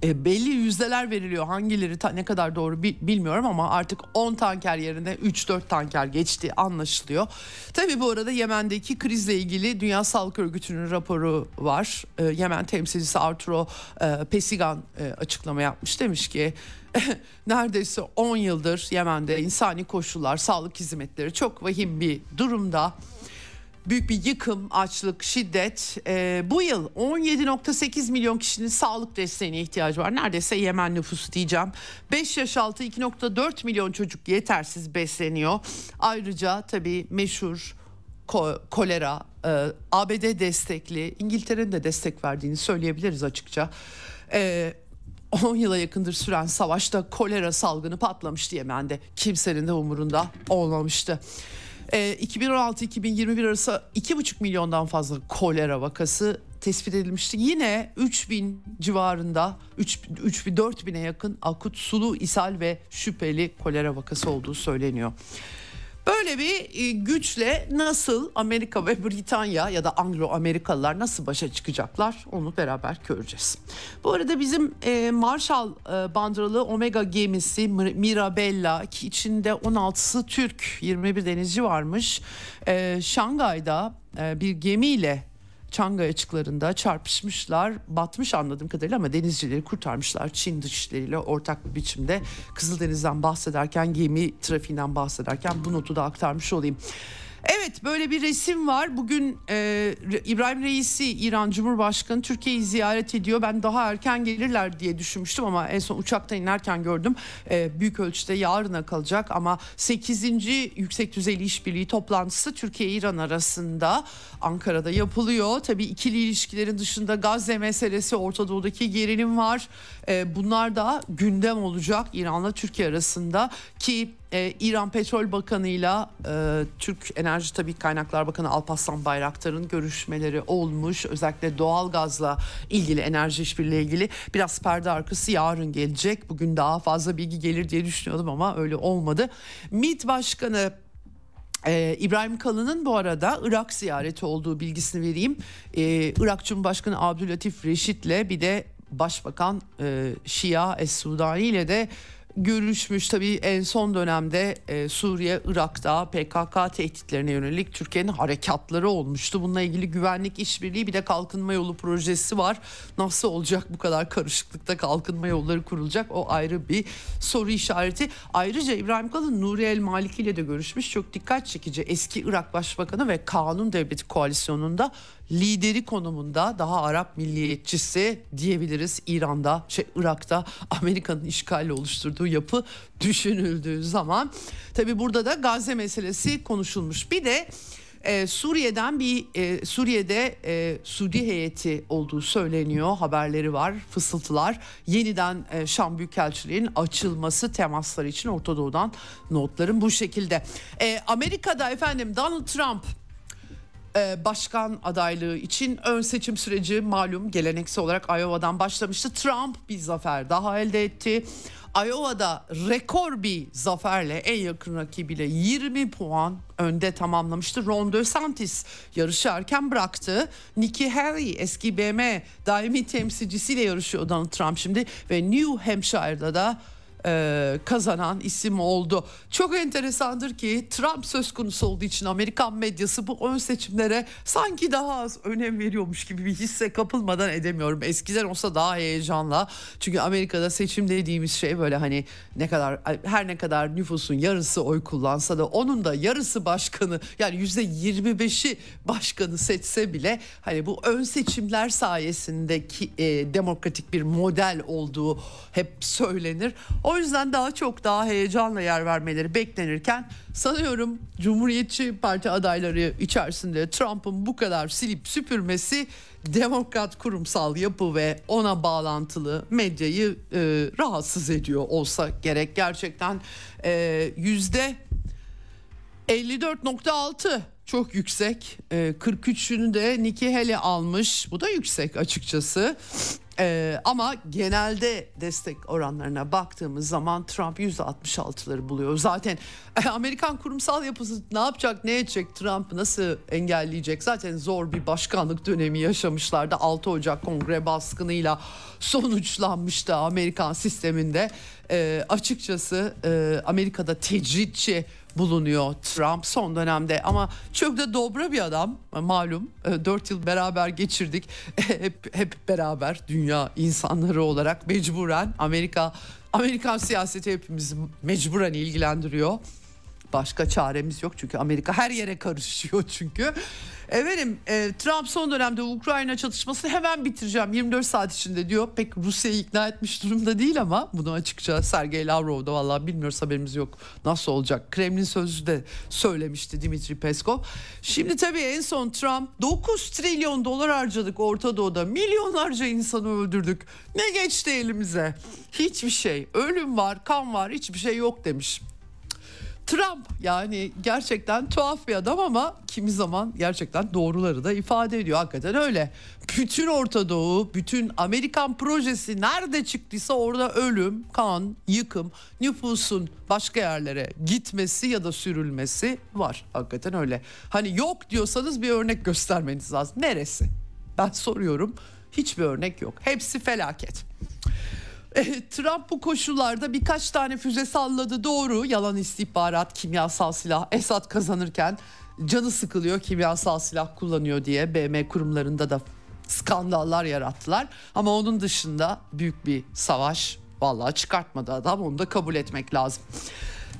e, belli yüzdeler veriliyor. Hangileri ta, ne kadar doğru bilmiyorum ama artık 10 tanker yerine 3-4 tanker geçti anlaşılıyor. Tabii bu arada Yemen'deki krizle ilgili Dünya Sağlık Örgütü'nün raporu var. E, Yemen temsilcisi Arturo e, Pesigan e, açıklama yapmış. Demiş ki neredeyse 10 yıldır Yemen'de insani koşullar, sağlık hizmetleri çok vahim bir durumda büyük bir yıkım, açlık, şiddet. E, bu yıl 17.8 milyon kişinin sağlık desteğine ihtiyacı var. Neredeyse Yemen nüfusu diyeceğim. 5 yaş altı 2.4 milyon çocuk yetersiz besleniyor. Ayrıca tabii meşhur ko- kolera, e, ABD destekli, İngiltere'nin de destek verdiğini söyleyebiliriz açıkça. E, 10 yıla yakındır süren savaşta kolera salgını patlamıştı Yemen'de. Kimsenin de umurunda olmamıştı. E, ee, 2016-2021 arası 2,5 milyondan fazla kolera vakası tespit edilmişti. Yine 3000 civarında 3 3000 4000'e yakın akut sulu ishal ve şüpheli kolera vakası olduğu söyleniyor. Böyle bir e, güçle nasıl Amerika ve Britanya ya da Anglo-Amerikalılar nasıl başa çıkacaklar onu beraber göreceğiz. Bu arada bizim e, Marshall e, bandıralı Omega gemisi Mirabella ki içinde 16'sı Türk 21 denizci varmış. Şangay'da bir gemiyle Çangay açıklarında çarpışmışlar. Batmış anladığım kadarıyla ama denizcileri kurtarmışlar. Çin dışişleriyle ortak bir biçimde Kızıldeniz'den bahsederken gemi trafiğinden bahsederken bu notu da aktarmış olayım. Evet böyle bir resim var. Bugün e, İbrahim Reisi İran Cumhurbaşkanı Türkiye'yi ziyaret ediyor. Ben daha erken gelirler diye düşünmüştüm ama en son uçakta inerken gördüm. E, büyük ölçüde yarına kalacak ama 8. Yüksek Düzeyli İşbirliği toplantısı Türkiye-İran arasında Ankara'da yapılıyor. Tabii ikili ilişkilerin dışında Gazze meselesi, Orta Doğu'daki gerilim var. E, bunlar da gündem olacak İran'la Türkiye arasında ki e, İran Petrol Bakanı'yla e, Türk Enerji Tabii Kaynaklar Bakanı Alparslan Bayraktar'ın görüşmeleri olmuş. Özellikle doğal gazla ilgili enerji işbirliği ilgili biraz perde arkası yarın gelecek. Bugün daha fazla bilgi gelir diye düşünüyordum ama öyle olmadı. MİT Başkanı ee, İbrahim Kalın'ın bu arada Irak ziyareti olduğu bilgisini vereyim. Ee, Irak Cumhurbaşkanı Abdülatif Reşit'le bir de Başbakan e, Şia Es-Sudani ile de görüşmüş. Tabii en son dönemde e, Suriye, Irak'ta PKK tehditlerine yönelik Türkiye'nin harekatları olmuştu. Bununla ilgili güvenlik işbirliği bir de kalkınma yolu projesi var. Nasıl olacak bu kadar karışıklıkta kalkınma yolları kurulacak o ayrı bir soru işareti. Ayrıca İbrahim Kalın Nuri El Maliki ile de görüşmüş. Çok dikkat çekici. Eski Irak Başbakanı ve Kanun Devleti Koalisyonu'nda lideri konumunda daha Arap milliyetçisi diyebiliriz İran'da, şey Irak'ta Amerika'nın işgali oluşturduğu yapı düşünüldüğü zaman tabi burada da Gazze meselesi konuşulmuş. Bir de ee, Suriye'den bir e, Suriye'de e, Suudi heyeti olduğu söyleniyor haberleri var fısıltılar yeniden e, Şam Büyükelçiliği'nin açılması temasları için Orta Doğu'dan notların bu şekilde. E, Amerika'da efendim Donald Trump başkan adaylığı için ön seçim süreci malum geleneksel olarak Iowa'dan başlamıştı. Trump bir zafer daha elde etti. Iowa'da rekor bir zaferle en yakın rakibiyle 20 puan önde tamamlamıştı. Ron DeSantis yarışı erken bıraktı. Nikki Haley eski BM daimi temsilcisiyle yarışıyor Donald Trump şimdi ve New Hampshire'da da e, kazanan isim oldu. Çok enteresandır ki Trump söz konusu olduğu için Amerikan medyası bu ön seçimlere sanki daha az önem veriyormuş gibi bir hisse kapılmadan edemiyorum. Eskiden olsa daha heyecanla. Çünkü Amerika'da seçim dediğimiz şey böyle hani ne kadar her ne kadar nüfusun yarısı oy kullansa da onun da yarısı başkanı yani yüzde 25'i başkanı seçse bile hani bu ön seçimler sayesindeki e, demokratik bir model olduğu hep söylenir. Yüzden daha çok daha heyecanla yer vermeleri beklenirken sanıyorum Cumhuriyetçi Parti adayları içerisinde Trump'ın bu kadar silip süpürmesi demokrat kurumsal yapı ve ona bağlantılı medyayı e, rahatsız ediyor olsa gerek gerçekten e, yüzde 54.6 çok yüksek. E, 43'ünü de Nikki Haley almış. Bu da yüksek açıkçası. Ee, ama genelde destek oranlarına baktığımız zaman Trump %66'ları buluyor. Zaten e, Amerikan kurumsal yapısı ne yapacak ne edecek Trump nasıl engelleyecek? Zaten zor bir başkanlık dönemi yaşamışlardı. 6 Ocak kongre baskınıyla sonuçlanmıştı Amerikan sisteminde. Ee, açıkçası e, Amerika'da tecritçi bulunuyor Trump son dönemde. Ama çok da dobra bir adam. Malum e, dört yıl beraber geçirdik. Hep hep beraber dünya insanları olarak mecburen Amerika Amerikan siyaseti hepimizi mecburen ilgilendiriyor başka çaremiz yok çünkü Amerika her yere karışıyor çünkü Efendim e, Trump son dönemde Ukrayna çatışmasını hemen bitireceğim 24 saat içinde diyor. Pek Rusya'yı ikna etmiş durumda değil ama bunu açıkça Sergey Lavrov da vallahi bilmiyoruz haberimiz yok. Nasıl olacak? Kremlin sözcüsü de söylemişti Dimitri Peskov. Şimdi tabii en son Trump 9 trilyon dolar harcadık Orta Doğu'da. Milyonlarca insanı öldürdük. Ne geçti elimize? Hiçbir şey. Ölüm var, kan var, hiçbir şey yok demiş. Trump yani gerçekten tuhaf bir adam ama kimi zaman gerçekten doğruları da ifade ediyor. Hakikaten öyle. Bütün Orta Doğu, bütün Amerikan projesi nerede çıktıysa orada ölüm, kan, yıkım, nüfusun başka yerlere gitmesi ya da sürülmesi var. Hakikaten öyle. Hani yok diyorsanız bir örnek göstermeniz lazım. Neresi? Ben soruyorum. Hiçbir örnek yok. Hepsi felaket. E, Trump bu koşullarda birkaç tane füze salladı doğru. Yalan istihbarat, kimyasal silah. Esad kazanırken canı sıkılıyor kimyasal silah kullanıyor diye BM kurumlarında da skandallar yarattılar. Ama onun dışında büyük bir savaş vallahi çıkartmadı adam onu da kabul etmek lazım.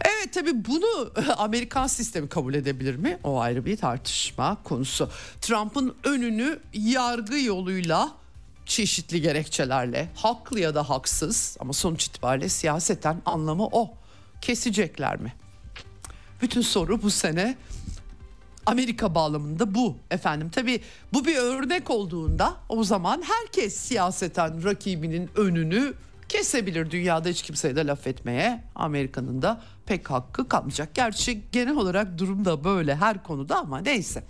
Evet tabii bunu Amerikan sistemi kabul edebilir mi? O ayrı bir tartışma konusu. Trump'ın önünü yargı yoluyla çeşitli gerekçelerle haklı ya da haksız ama sonuç itibariyle siyaseten anlamı o. Kesecekler mi? Bütün soru bu sene Amerika bağlamında bu efendim. Tabi bu bir örnek olduğunda o zaman herkes siyaseten rakibinin önünü kesebilir. Dünyada hiç kimseye de laf etmeye Amerika'nın da pek hakkı kalmayacak. Gerçi genel olarak durum da böyle her konuda ama neyse.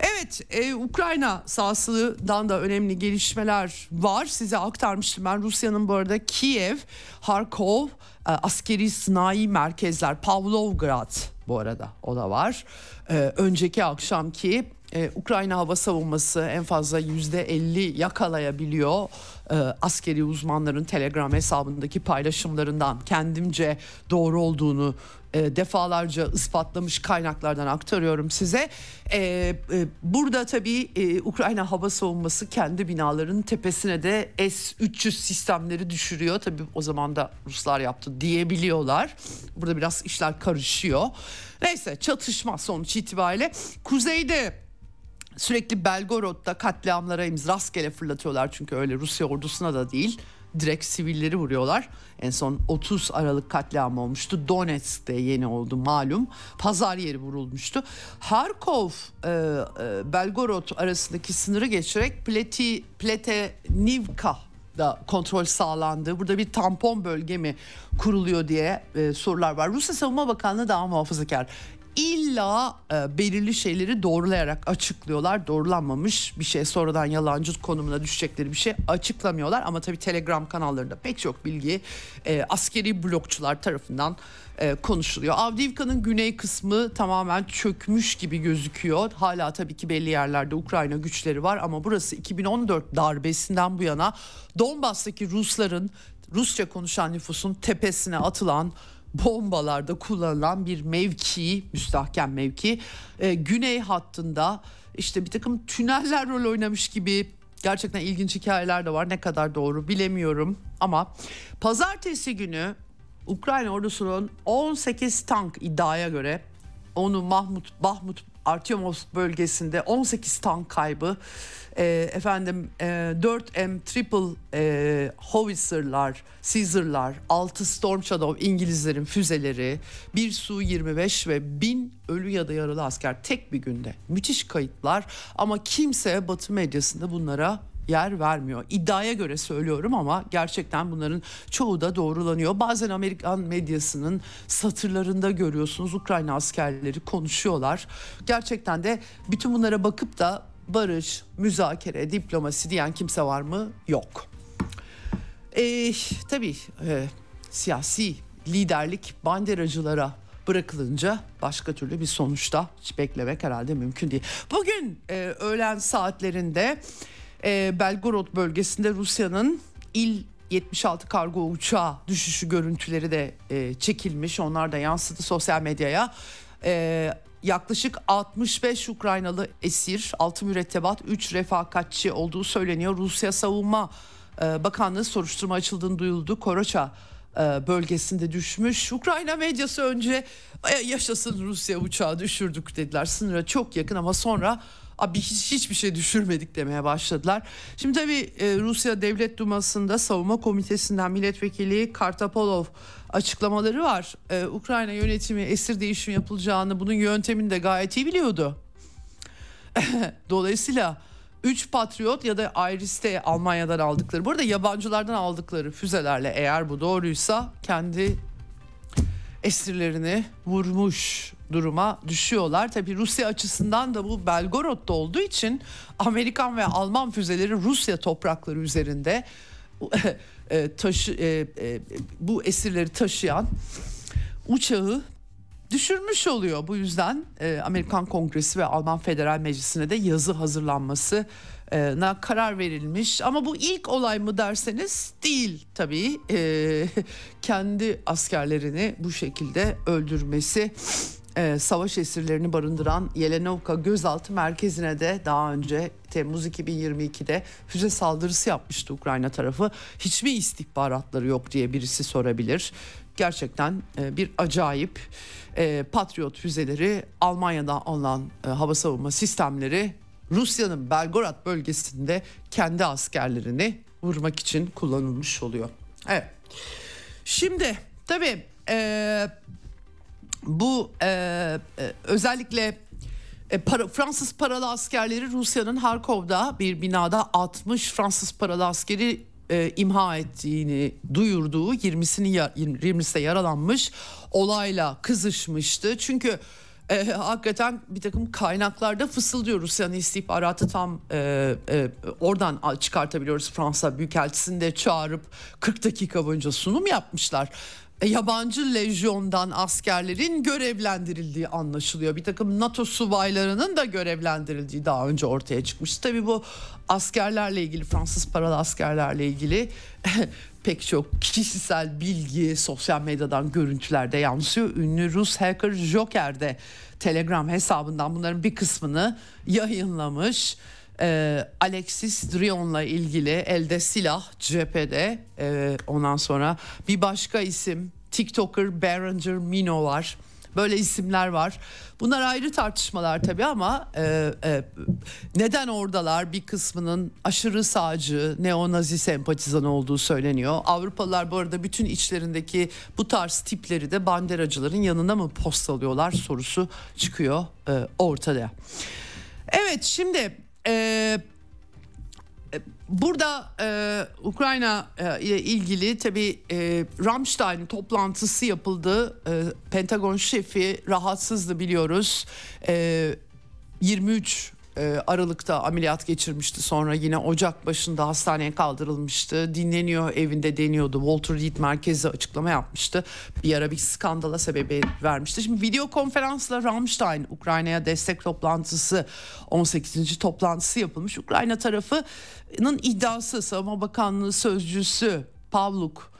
Evet e, Ukrayna sahasından da önemli gelişmeler var. Size aktarmıştım ben Rusya'nın bu arada Kiev, Harkov, e, askeri sınai merkezler, Pavlovgrad bu arada o da var. E, önceki akşamki Ee, Ukrayna hava savunması en fazla %50 yakalayabiliyor. Ee, askeri uzmanların Telegram hesabındaki paylaşımlarından kendimce doğru olduğunu e, defalarca ispatlamış kaynaklardan aktarıyorum size. E, e, burada tabii e, Ukrayna hava savunması kendi binaların tepesine de S-300 sistemleri düşürüyor. Tabii o zaman da Ruslar yaptı diyebiliyorlar. Burada biraz işler karışıyor. Neyse çatışma sonuç itibariyle kuzeyde sürekli Belgorod'da katliamlara rastgele fırlatıyorlar çünkü öyle Rusya ordusuna da değil direkt sivilleri vuruyorlar. En son 30 Aralık katliamı olmuştu. Donetsk'te yeni oldu malum. Pazar yeri vurulmuştu. Harkov, e, e, Belgorod arasındaki sınırı geçerek Pleti, Pletenivka da kontrol sağlandı. Burada bir tampon bölge mi kuruluyor diye e, sorular var. Rusya Savunma Bakanlığı daha muhafazakar illa e, belirli şeyleri doğrulayarak açıklıyorlar. Doğrulanmamış bir şey sonradan yalancı konumuna düşecekleri bir şey açıklamıyorlar. Ama tabii Telegram kanallarında pek çok bilgi e, askeri blokçular tarafından e, konuşuluyor. Avdiivka'nın güney kısmı tamamen çökmüş gibi gözüküyor. Hala tabii ki belli yerlerde Ukrayna güçleri var ama burası 2014 darbesinden bu yana Donbas'taki Rusların Rusça konuşan nüfusun tepesine atılan bombalarda kullanılan bir mevki, müstahkem mevki. E, güney hattında işte bir takım tüneller rol oynamış gibi gerçekten ilginç hikayeler de var. Ne kadar doğru bilemiyorum ama pazartesi günü Ukrayna ordusunun 18 tank iddiaya göre onu Mahmut Bahmut Artyomovsk bölgesinde 18 tank kaybı e, efendim e, 4M triple e, Howitzer'lar, Caesar'lar, 6 Storm Shadow İngilizlerin füzeleri, bir Su-25 ve 1000 ölü ya da yaralı asker tek bir günde. Müthiş kayıtlar ama kimse Batı medyasında bunlara yer vermiyor. İddiaya göre söylüyorum ama gerçekten bunların çoğu da doğrulanıyor. Bazen Amerikan medyasının satırlarında görüyorsunuz Ukrayna askerleri konuşuyorlar. Gerçekten de bütün bunlara bakıp da barış, müzakere, diplomasi diyen kimse var mı? Yok. E, tabii e, siyasi liderlik banderacılara bırakılınca başka türlü bir sonuçta hiç beklemek herhalde mümkün değil. Bugün e, öğlen saatlerinde e, Belgorod bölgesinde Rusya'nın il 76 kargo uçağı düşüşü görüntüleri de e, çekilmiş. Onlar da yansıdı sosyal medyaya. E, yaklaşık 65 Ukraynalı esir, 6 mürettebat, 3 refakatçi olduğu söyleniyor. Rusya Savunma e, Bakanlığı soruşturma açıldığını duyuldu. Koroça e, bölgesinde düşmüş. Ukrayna medyası önce e, yaşasın Rusya uçağı düşürdük dediler. Sınıra çok yakın ama sonra Abi hiç, hiçbir şey düşürmedik demeye başladılar. Şimdi tabii e, Rusya Devlet Duması'nda savunma komitesinden milletvekili Kartapolov açıklamaları var. E, Ukrayna yönetimi esir değişim yapılacağını bunun yöntemini de gayet iyi biliyordu. Dolayısıyla 3 Patriot ya da Iris'te Almanya'dan aldıkları. Bu arada yabancılardan aldıkları füzelerle eğer bu doğruysa kendi esirlerini vurmuş duruma düşüyorlar. Tabi Rusya açısından da bu Belgorod'da olduğu için Amerikan ve Alman füzeleri Rusya toprakları üzerinde e, taşı e, e, bu esirleri taşıyan uçağı düşürmüş oluyor. Bu yüzden Amerikan Kongresi ve Alman Federal Meclisi'ne de yazı hazırlanması na karar verilmiş. Ama bu ilk olay mı derseniz değil tabii. E, kendi askerlerini bu şekilde öldürmesi e, savaş esirlerini barındıran Yelenovka gözaltı merkezine de daha önce Temmuz 2022'de füze saldırısı yapmıştı Ukrayna tarafı. Hiçbir istihbaratları yok diye birisi sorabilir. Gerçekten e, bir acayip e, Patriot füzeleri Almanya'dan alınan e, hava savunma sistemleri Rusya'nın Belgorod bölgesinde kendi askerlerini vurmak için kullanılmış oluyor. Evet. Şimdi tabii e, bu e, e, özellikle e, para, Fransız paralı askerleri Rusya'nın Harkov'da bir binada 60 Fransız paralı askeri e, imha ettiğini duyurduğu 20'sini 20'si yaralanmış olayla kızışmıştı. Çünkü e, hakikaten bir takım kaynaklarda fısıldıyor Rusya'nın istihbaratı tam e, e, oradan çıkartabiliyoruz Fransa Büyükelçisi'ni de çağırıp 40 dakika boyunca sunum yapmışlar. yabancı lejyondan askerlerin görevlendirildiği anlaşılıyor. Bir takım NATO subaylarının da görevlendirildiği daha önce ortaya çıkmış. Tabii bu askerlerle ilgili Fransız paralı askerlerle ilgili pek çok kişisel bilgi sosyal medyadan görüntülerde yansıyor. Ünlü Rus hacker Joker de Telegram hesabından bunların bir kısmını yayınlamış. Ee, Alexis Drion'la ilgili elde silah cephede ee, ondan sonra bir başka isim TikToker Berenger Mino var. Böyle isimler var. Bunlar ayrı tartışmalar tabii ama e, e, neden oradalar bir kısmının aşırı sağcı, neonazi sempatizan olduğu söyleniyor. Avrupalılar bu arada bütün içlerindeki bu tarz tipleri de banderacıların yanına mı postalıyorlar sorusu çıkıyor e, ortada. Evet şimdi e, Burada e, Ukrayna e, ile ilgili tabi e, Ramstein toplantısı yapıldı. E, Pentagon şefi rahatsızdı biliyoruz. E, 23 e, Aralık'ta ameliyat geçirmişti. Sonra yine Ocak başında hastaneye kaldırılmıştı. Dinleniyor evinde deniyordu. Walter Reed merkezi açıklama yapmıştı. Bir ara bir skandala sebebi vermişti. Şimdi video konferansla Ramstein Ukrayna'ya destek toplantısı 18. toplantısı yapılmış. Ukrayna tarafının iddiası Savunma Bakanlığı sözcüsü Pavluk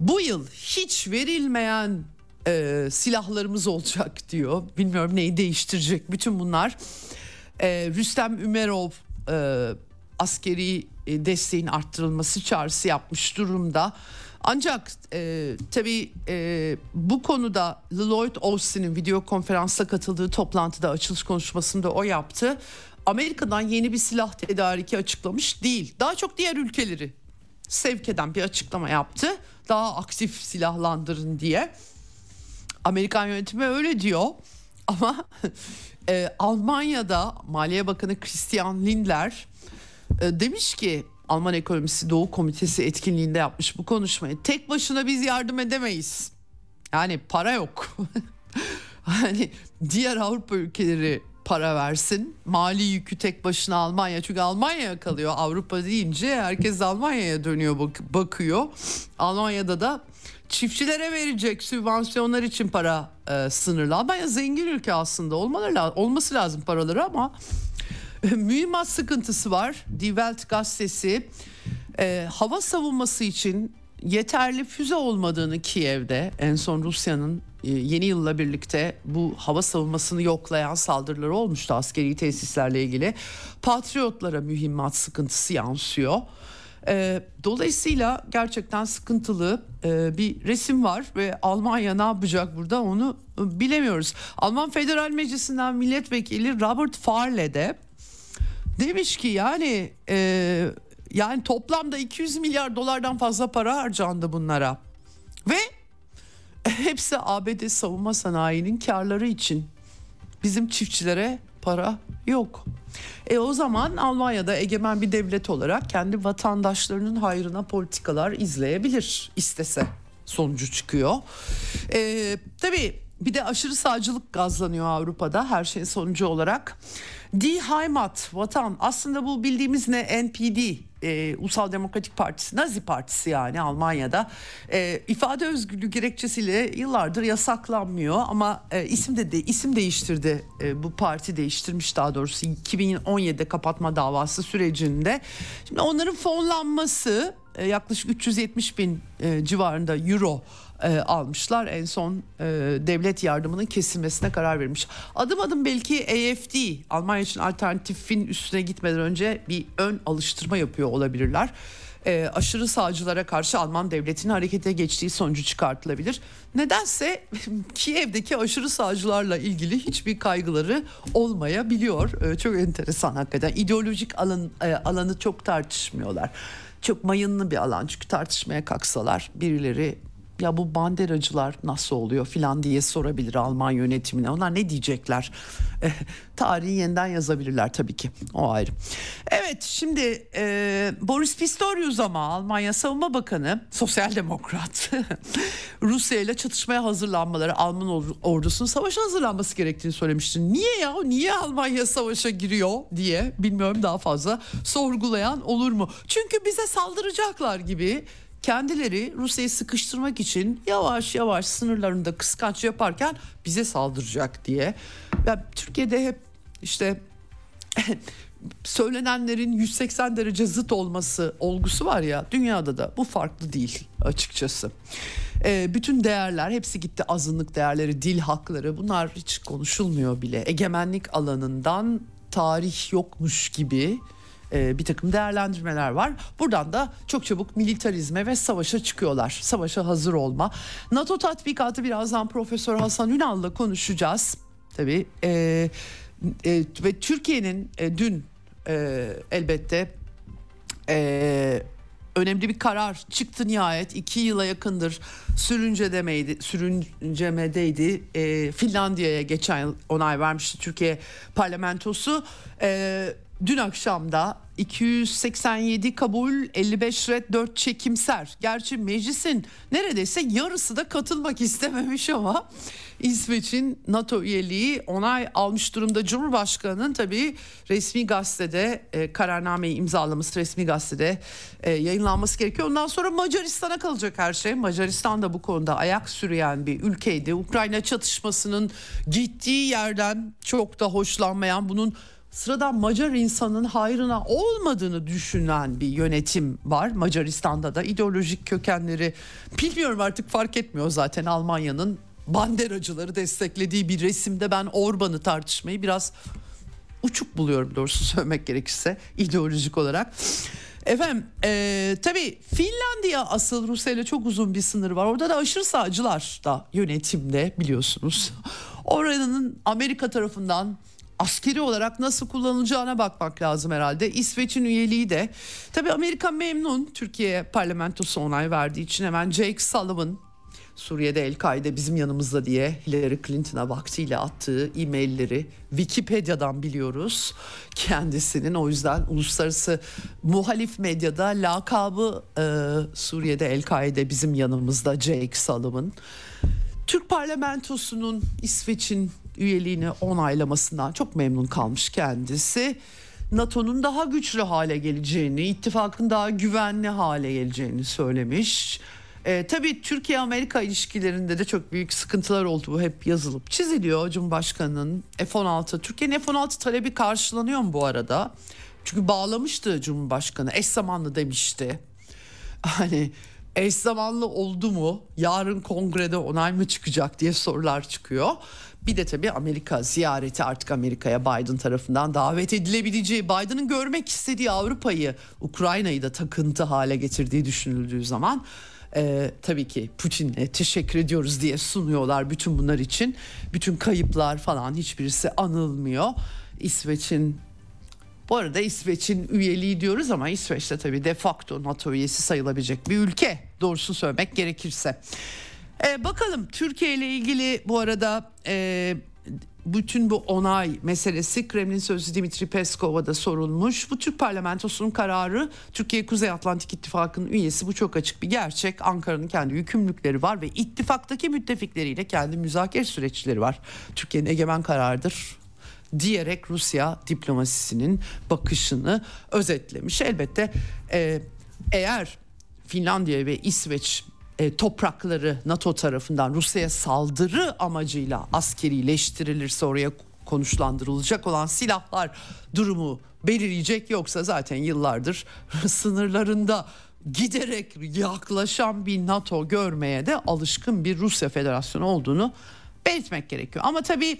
bu yıl hiç verilmeyen e, silahlarımız olacak diyor. Bilmiyorum neyi değiştirecek bütün bunlar e, Rüstem Ümerov e, askeri e, desteğin arttırılması çağrısı yapmış durumda. Ancak e, tabii e, bu konuda Lloyd Austin'in video konferansa katıldığı toplantıda açılış konuşmasında o yaptı. Amerika'dan yeni bir silah tedariki açıklamış değil. Daha çok diğer ülkeleri sevk eden bir açıklama yaptı. Daha aktif silahlandırın diye. Amerikan yönetimi öyle diyor. Ama e, Almanya'da Maliye Bakanı Christian Lindner e, demiş ki Alman Ekonomisi Doğu Komitesi etkinliğinde yapmış bu konuşmayı. Tek başına biz yardım edemeyiz. Yani para yok. hani diğer Avrupa ülkeleri para versin. Mali yükü tek başına Almanya. Çünkü Almanya'ya kalıyor. Avrupa deyince herkes Almanya'ya dönüyor bak bakıyor. Almanya'da da çiftçilere verecek sübvansiyonlar için para e, sınırlı. Almanya zengin ülke aslında olmaları olması lazım paraları ama mühimmat sıkıntısı var. Die Welt gazetesi e, hava savunması için yeterli füze olmadığını Kiev'de en son Rusya'nın e, yeni yılla birlikte bu hava savunmasını yoklayan saldırıları olmuştu askeri tesislerle ilgili. Patriotlara mühimmat sıkıntısı yansıyor. E, dolayısıyla gerçekten sıkıntılı e, bir resim var ve Almanya ne yapacak burada onu e, bilemiyoruz. Alman Federal Meclisi'nden milletvekili Robert Farle de demiş ki yani e, yani toplamda 200 milyar dolardan fazla para harcandı bunlara ve hepsi ABD savunma sanayinin karları için bizim çiftçilere para yok. E o zaman Almanya'da egemen bir devlet olarak kendi vatandaşlarının hayrına politikalar izleyebilir istese sonucu çıkıyor. E, tabii bir de aşırı sağcılık gazlanıyor Avrupa'da her şeyin sonucu olarak. Die Heimat, vatan aslında bu bildiğimiz ne NPD e, Ulusal Demokratik Partisi, Nazi Partisi yani Almanya'da e, ifade özgürlüğü gerekçesiyle yıllardır yasaklanmıyor ama e, isim de, de isim değiştirdi e, bu parti değiştirmiş daha doğrusu 2017'de kapatma davası sürecinde. Şimdi onların fonlanması e, yaklaşık 370 bin e, civarında euro e, almışlar. En son e, devlet yardımının kesilmesine karar vermiş. Adım adım belki AFD Almanya için alternatifin üstüne gitmeden önce bir ön alıştırma yapıyor olabilirler. E, aşırı sağcılara karşı Alman devletinin harekete geçtiği sonucu çıkartılabilir. Nedense Kiev'deki aşırı sağcılarla ilgili hiçbir kaygıları olmayabiliyor. E, çok enteresan hakikaten. İdeolojik alan, e, alanı çok tartışmıyorlar. Çok mayınlı bir alan çünkü tartışmaya kalksalar birileri ya bu banderacılar nasıl oluyor filan diye sorabilir Alman yönetimine. Onlar ne diyecekler? E, tarihi yeniden yazabilirler tabii ki. O ayrı. Evet şimdi e, Boris Pistorius ama Almanya Savunma Bakanı sosyal demokrat Rusya ile çatışmaya hazırlanmaları Alman ordusunun savaşa hazırlanması gerektiğini söylemişti. Niye ya? Niye Almanya savaşa giriyor diye bilmiyorum daha fazla sorgulayan olur mu? Çünkü bize saldıracaklar gibi kendileri Rusya'yı sıkıştırmak için yavaş yavaş sınırlarında kıskanç yaparken bize saldıracak diye. Ya Türkiye'de hep işte söylenenlerin 180 derece zıt olması olgusu var ya dünyada da bu farklı değil açıkçası. E, bütün değerler hepsi gitti azınlık değerleri, dil hakları bunlar hiç konuşulmuyor bile. Egemenlik alanından tarih yokmuş gibi e, bir takım değerlendirmeler var. Buradan da çok çabuk militarizme ve savaşa çıkıyorlar. Savaşa hazır olma. NATO tatbikatı birazdan Profesör Hasan Ünal'la konuşacağız. Tabii e, e, ve Türkiye'nin e, dün e, elbette e, önemli bir karar çıktı nihayet. iki yıla yakındır sürüncedemeydi, sürüncemedeydi. E, Finlandiya'ya geçen onay vermişti Türkiye parlamentosu. E, dün akşamda 287 kabul 55 red 4 çekimser. Gerçi meclisin neredeyse yarısı da katılmak istememiş ama İsveç'in NATO üyeliği onay almış durumda. Cumhurbaşkanı'nın tabii resmi gazetede e, kararnameyi imzalaması resmi gazetede e, yayınlanması gerekiyor. Ondan sonra Macaristan'a kalacak her şey. Macaristan da bu konuda ayak sürüyen bir ülkeydi. Ukrayna çatışmasının gittiği yerden çok da hoşlanmayan bunun sıradan Macar insanın hayrına olmadığını düşünen bir yönetim var. Macaristan'da da ideolojik kökenleri bilmiyorum artık fark etmiyor zaten Almanya'nın banderacıları desteklediği bir resimde ben Orban'ı tartışmayı biraz uçuk buluyorum doğrusu söylemek gerekirse ideolojik olarak. Efendim e, tabii Finlandiya asıl Rusya ile çok uzun bir sınır var. Orada da aşırı sağcılar da yönetimde biliyorsunuz. Oranın Amerika tarafından askeri olarak nasıl kullanılacağına bakmak lazım herhalde. İsveç'in üyeliği de tabii Amerika memnun Türkiye parlamentosu onay verdiği için hemen Jake Sullivan Suriye'de El-Kaide bizim yanımızda diye Hillary Clinton'a vaktiyle attığı e-mailleri Wikipedia'dan biliyoruz kendisinin. O yüzden uluslararası muhalif medyada lakabı e, Suriye'de El-Kaide bizim yanımızda Jake Sullivan. Türk parlamentosunun İsveç'in üyeliğini onaylamasından çok memnun kalmış kendisi. NATO'nun daha güçlü hale geleceğini, ittifakın daha güvenli hale geleceğini söylemiş. E, tabii Türkiye-Amerika ilişkilerinde de çok büyük sıkıntılar oldu. Bu hep yazılıp çiziliyor Cumhurbaşkanı'nın F-16. Türkiye'nin F-16 talebi karşılanıyor mu bu arada? Çünkü bağlamıştı Cumhurbaşkanı. Eş zamanlı demişti. Hani eş zamanlı oldu mu? Yarın kongrede onay mı çıkacak diye sorular çıkıyor. Bir de tabii Amerika ziyareti artık Amerika'ya Biden tarafından davet edilebileceği, Biden'ın görmek istediği Avrupa'yı, Ukrayna'yı da takıntı hale getirdiği düşünüldüğü zaman e, tabii ki Putin'e teşekkür ediyoruz diye sunuyorlar bütün bunlar için. Bütün kayıplar falan hiçbirisi anılmıyor. İsveç'in bu arada İsveç'in üyeliği diyoruz ama İsveç de tabii de facto NATO üyesi sayılabilecek bir ülke doğrusu söylemek gerekirse. Ee, bakalım Türkiye ile ilgili bu arada e, bütün bu onay meselesi Kremlin sözcüsü Dimitri Peskov'a da sorulmuş. Bu Türk parlamentosunun kararı Türkiye Kuzey Atlantik İttifakı'nın üyesi bu çok açık bir gerçek. Ankara'nın kendi yükümlülükleri var ve ittifaktaki müttefikleriyle kendi müzakere süreçleri var. Türkiye'nin egemen kararıdır diyerek Rusya diplomasisinin bakışını özetlemiş. Elbette e, eğer Finlandiya ve İsveç e, toprakları NATO tarafından Rusya'ya saldırı amacıyla askerileştirilirse oraya konuşlandırılacak olan silahlar durumu belirleyecek yoksa zaten yıllardır sınırlarında giderek yaklaşan bir NATO görmeye de alışkın bir Rusya Federasyonu olduğunu belirtmek gerekiyor. Ama tabii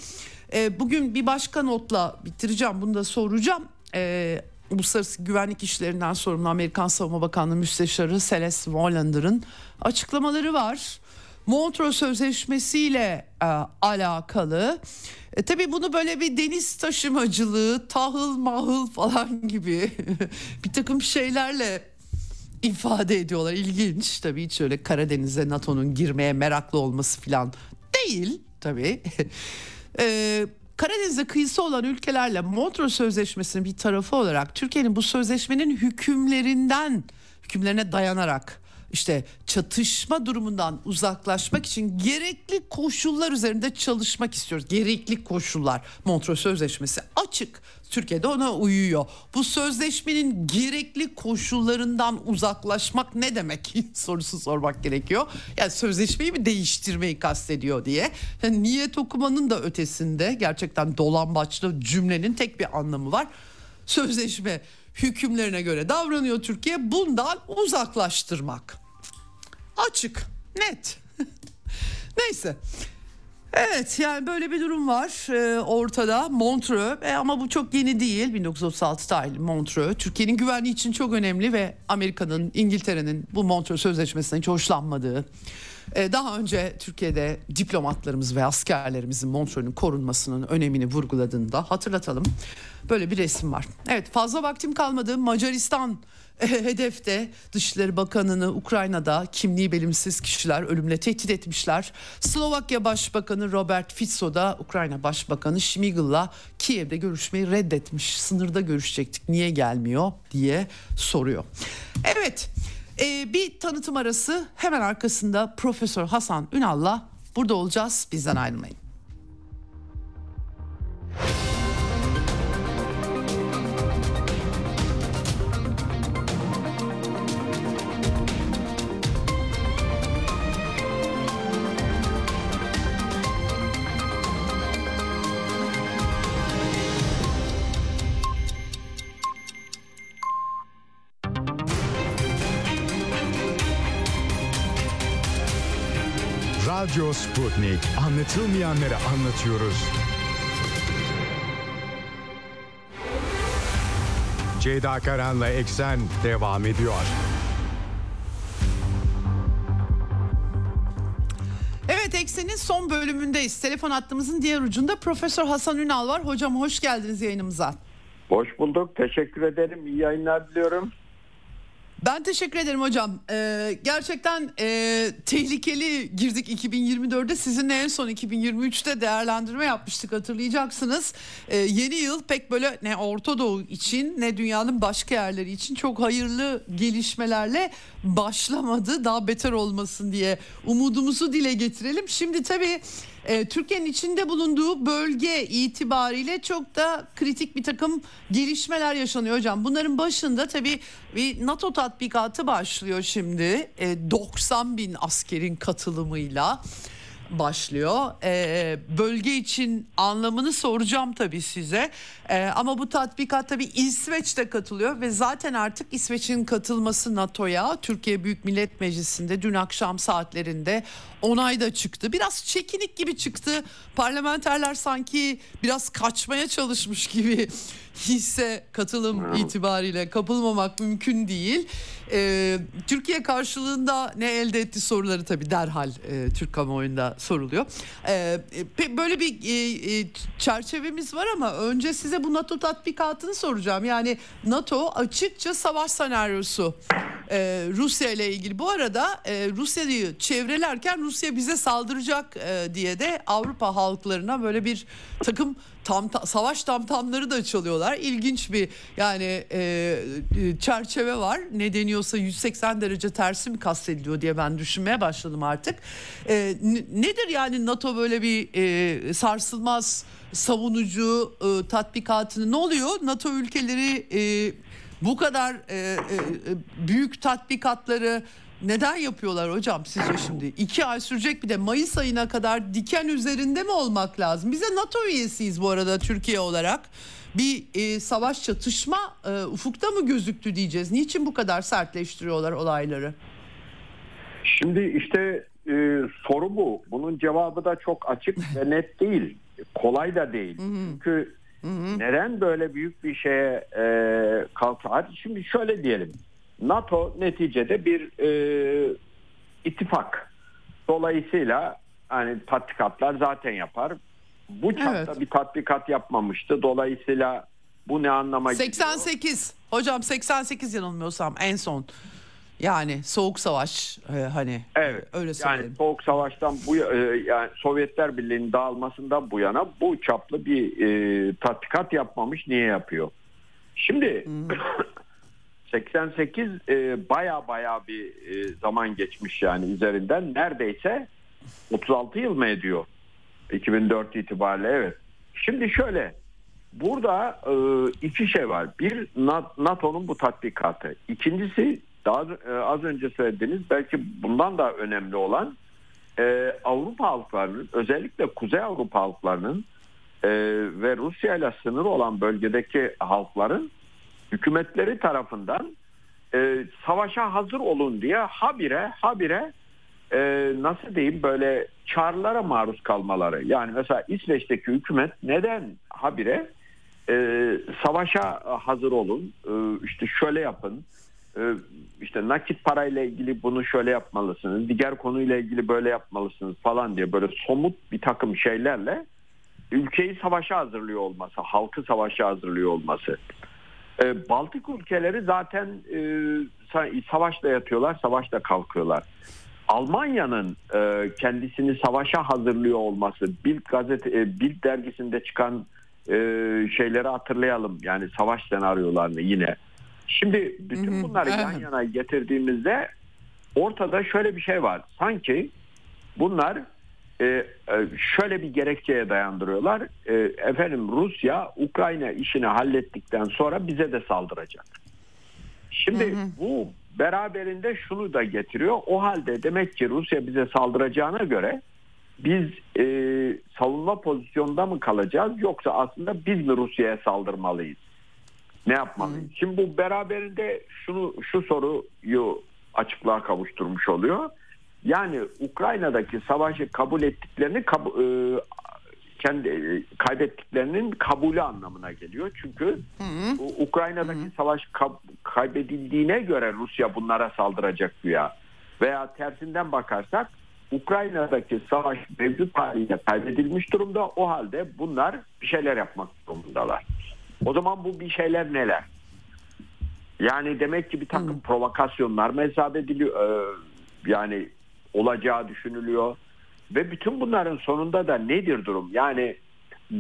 e, bugün bir başka notla bitireceğim bunu da soracağım. E, Uluslararası Güvenlik İşlerinden sorumlu Amerikan Savunma Bakanlığı Müsteşarı Celeste Wallander'ın açıklamaları var. Montreux Sözleşmesi ile e, alakalı. E, tabii bunu böyle bir deniz taşımacılığı, tahıl mahıl falan gibi bir takım şeylerle ifade ediyorlar. İlginç tabii hiç öyle Karadeniz'e NATO'nun girmeye meraklı olması falan değil tabii. e, Karadeniz'e kıyısı olan ülkelerle Montreux Sözleşmesi'nin bir tarafı olarak Türkiye'nin bu sözleşmenin hükümlerinden hükümlerine dayanarak işte çatışma durumundan uzaklaşmak için gerekli koşullar üzerinde çalışmak istiyoruz. Gerekli koşullar. Montreux Sözleşmesi açık. Türkiye'de ona uyuyor. Bu sözleşmenin gerekli koşullarından uzaklaşmak ne demek sorusu sormak gerekiyor. Yani sözleşmeyi mi değiştirmeyi kastediyor diye. Yani niyet okumanın da ötesinde gerçekten dolambaçlı cümlenin tek bir anlamı var. Sözleşme hükümlerine göre davranıyor Türkiye. Bundan uzaklaştırmak. Açık, net. Neyse. Evet yani böyle bir durum var ee, ortada. Montreux e, ama bu çok yeni değil. 1936 tarihli Montreux. Türkiye'nin güvenliği için çok önemli ve Amerika'nın İngiltere'nin bu Montreux Sözleşmesi'nden hiç hoşlanmadığı. E, daha önce Türkiye'de diplomatlarımız ve askerlerimizin Montreux'ün korunmasının önemini vurguladığını da hatırlatalım. Böyle bir resim var. Evet fazla vaktim kalmadı. Macaristan hedefte Dışişleri Bakanı'nı Ukrayna'da kimliği belirsiz kişiler ölümle tehdit etmişler. Slovakya Başbakanı Robert Fico da Ukrayna Başbakanı Şmigıl'la Kiev'de görüşmeyi reddetmiş. Sınırda görüşecektik niye gelmiyor diye soruyor. Evet e, bir tanıtım arası hemen arkasında Profesör Hasan Ünal'la burada olacağız bizden ayrılmayın. Radyo Sputnik. Anlatılmayanları anlatıyoruz. Ceyda Karan'la Eksen devam ediyor. Evet Eksen'in son bölümündeyiz. Telefon hattımızın diğer ucunda Profesör Hasan Ünal var. Hocam hoş geldiniz yayınımıza. Hoş bulduk. Teşekkür ederim. İyi yayınlar diliyorum. Ben teşekkür ederim hocam. Ee, gerçekten e, tehlikeli girdik 2024'de. Sizinle en son 2023'te değerlendirme yapmıştık hatırlayacaksınız. Ee, yeni yıl pek böyle ne Orta Doğu için ne dünyanın başka yerleri için çok hayırlı gelişmelerle başlamadı. Daha beter olmasın diye umudumuzu dile getirelim. Şimdi tabii e, Türkiye'nin içinde bulunduğu bölge itibariyle çok da kritik bir takım gelişmeler yaşanıyor hocam. Bunların başında tabii bir NATO tatbikatı başlıyor şimdi. E, 90 bin askerin katılımıyla başlıyor. Ee, bölge için anlamını soracağım tabii size. Ee, ama bu tatbikat tabii İsveç de katılıyor ve zaten artık İsveç'in katılması NATO'ya Türkiye Büyük Millet Meclisi'nde dün akşam saatlerinde onay da çıktı. Biraz çekinik gibi çıktı. Parlamenterler sanki biraz kaçmaya çalışmış gibi hisse katılım itibariyle kapılmamak mümkün değil. Ee, Türkiye karşılığında ne elde etti soruları tabii derhal e, Türk kamuoyunda soruluyor. Ee, böyle bir e, e, çerçevemiz var ama önce size bu NATO tatbikatını soracağım. Yani NATO açıkça savaş senaryosu e, Rusya ile ilgili. Bu arada e, Rusya'yı çevrelerken Rusya bize saldıracak e, diye de Avrupa halklarına böyle bir takım tam ta, savaş tamtamları da çalıyorlar. İlginç bir yani e, e çerçeve var. Ne deniyorsa 180 derece tersi mi kastediliyor diye ben düşünmeye başladım artık. E, nedir yani NATO böyle bir e, sarsılmaz savunucu e, tatbikatını ne oluyor? NATO ülkeleri e, bu kadar e, e, büyük tatbikatları neden yapıyorlar hocam sizce şimdi? İki ay sürecek bir de Mayıs ayına kadar diken üzerinde mi olmak lazım? Bize NATO üyesiyiz bu arada Türkiye olarak. Bir e, savaş çatışma e, ufukta mı gözüktü diyeceğiz? Niçin bu kadar sertleştiriyorlar olayları? Şimdi işte e, soru bu. Bunun cevabı da çok açık ve net değil. Kolay da değil. Çünkü neden böyle büyük bir şeye e, kalktı? Hadi şimdi şöyle diyelim. NATO neticede bir e, ittifak. Dolayısıyla hani tatbikatlar zaten yapar. Bu çapta evet. bir tatbikat yapmamıştı. Dolayısıyla bu ne anlama 88. geliyor? Hocam 88 yanılmıyorsam en son. Yani soğuk savaş e, hani evet, öyle söyleyeyim. Yani soğuk savaştan bu e, yani Sovyetler Birliği'nin dağılmasından bu yana bu çaplı bir e, tatbikat yapmamış. Niye yapıyor? Şimdi hmm. 88 e, baya baya bir e, zaman geçmiş yani üzerinden. Neredeyse 36 yıl mı ediyor? 2004 itibariyle evet. Şimdi şöyle burada e, iki şey var. Bir NATO'nun bu tatbikatı. İkincisi daha e, az önce söylediğiniz belki bundan da önemli olan e, Avrupa halklarının özellikle Kuzey Avrupa halklarının e, ve Rusya ile sınır olan bölgedeki halkların hükümetleri tarafından e, savaşa hazır olun diye habire habire e, nasıl diyeyim böyle çağrılara maruz kalmaları. Yani mesela İsveç'teki hükümet neden habire e, savaşa hazır olun e, işte şöyle yapın e, işte nakit parayla ilgili bunu şöyle yapmalısınız diğer konuyla ilgili böyle yapmalısınız falan diye böyle somut bir takım şeylerle ülkeyi savaşa hazırlıyor olması halkı savaşa hazırlıyor olması e, Baltık ülkeleri zaten e, savaşta yatıyorlar, savaşta kalkıyorlar. Almanya'nın e, kendisini savaşa hazırlıyor olması, Bild gazete, e, Bild dergisinde çıkan e, şeyleri hatırlayalım. Yani savaş senaryolarını yine. Şimdi bütün bunları yan yana getirdiğimizde ortada şöyle bir şey var. Sanki bunlar e, e, şöyle bir gerekçeye dayandırıyorlar. E, efendim Rusya Ukrayna işini hallettikten sonra bize de saldıracak. Şimdi hı hı. bu beraberinde şunu da getiriyor. O halde demek ki Rusya bize saldıracağına göre biz e, savunma pozisyonda mı kalacağız yoksa aslında biz mi Rusya'ya saldırmalıyız? Ne yapmalıyız? Hı. Şimdi bu beraberinde şunu şu soruyu açıklığa kavuşturmuş oluyor. Yani Ukrayna'daki savaşı kabul ettiklerini kab e, kendi e, kaybettiklerinin kabulü anlamına geliyor. Çünkü hı hı. Ukrayna'daki hı hı. savaş kaybedildiğine göre Rusya bunlara saldıracak güya. Veya tersinden bakarsak Ukrayna'daki savaş mevcut haliyle kaybedilmiş durumda. O halde bunlar bir şeyler yapmak durumundalar. O zaman bu bir şeyler neler? Yani demek ki bir takım hmm. provokasyonlar hesap ediliyor? Ee, yani olacağı düşünülüyor. Ve bütün bunların sonunda da nedir durum? Yani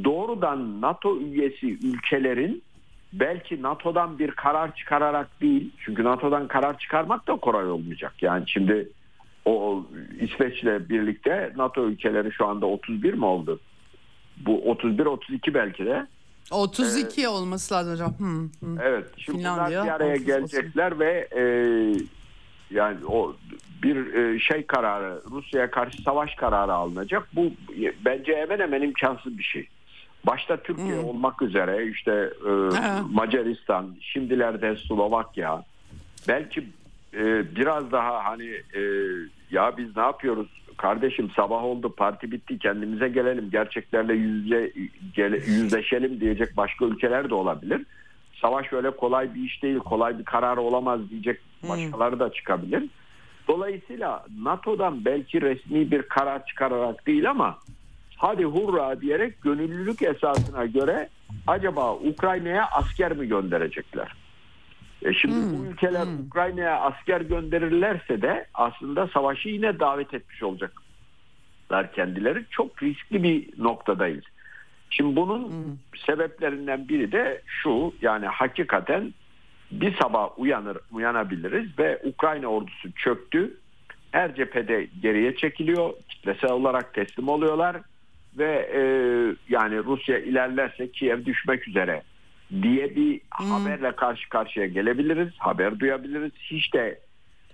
doğrudan NATO üyesi ülkelerin belki NATO'dan bir karar çıkararak değil çünkü NATO'dan karar çıkarmak da kolay olmayacak. Yani şimdi o İsveç'le birlikte NATO ülkeleri şu anda 31 mi oldu? Bu 31 32 belki de. 32 ee, olması lazım hocam. Hmm, hmm. Evet. Şimdi Finlandiya, bunlar bir araya 30, gelecekler 30. ve e, yani o bir e, şey kararı Rusya'ya karşı savaş kararı alınacak. Bu bence hemen hemen imkansız bir şey. Başta Türkiye hmm. olmak üzere işte e, Macaristan, şimdilerde Slovakya belki e, biraz daha hani e, ya biz ne yapıyoruz kardeşim sabah oldu parti bitti kendimize gelelim gerçeklerle yüzde, gele, yüzleşelim diyecek başka ülkeler de olabilir. Savaş öyle kolay bir iş değil kolay bir karar olamaz diyecek hmm. başkaları da çıkabilir. Dolayısıyla NATO'dan belki resmi bir karar çıkararak değil ama hadi hurra diyerek gönüllülük esasına göre acaba Ukrayna'ya asker mi gönderecekler? E şimdi hmm, bu ülkeler hmm. Ukrayna'ya asker gönderirlerse de aslında savaşı yine davet etmiş olacaklar kendileri. Çok riskli bir noktadayız. Şimdi bunun hmm. sebeplerinden biri de şu yani hakikaten bir sabah uyanır uyanabiliriz ve Ukrayna ordusu çöktü. Her cephede geriye çekiliyor. Kitlesel olarak teslim oluyorlar ve e, yani Rusya ilerlerse Kiev düşmek üzere diye bir hmm. haberle karşı karşıya gelebiliriz. Haber duyabiliriz. Hiç de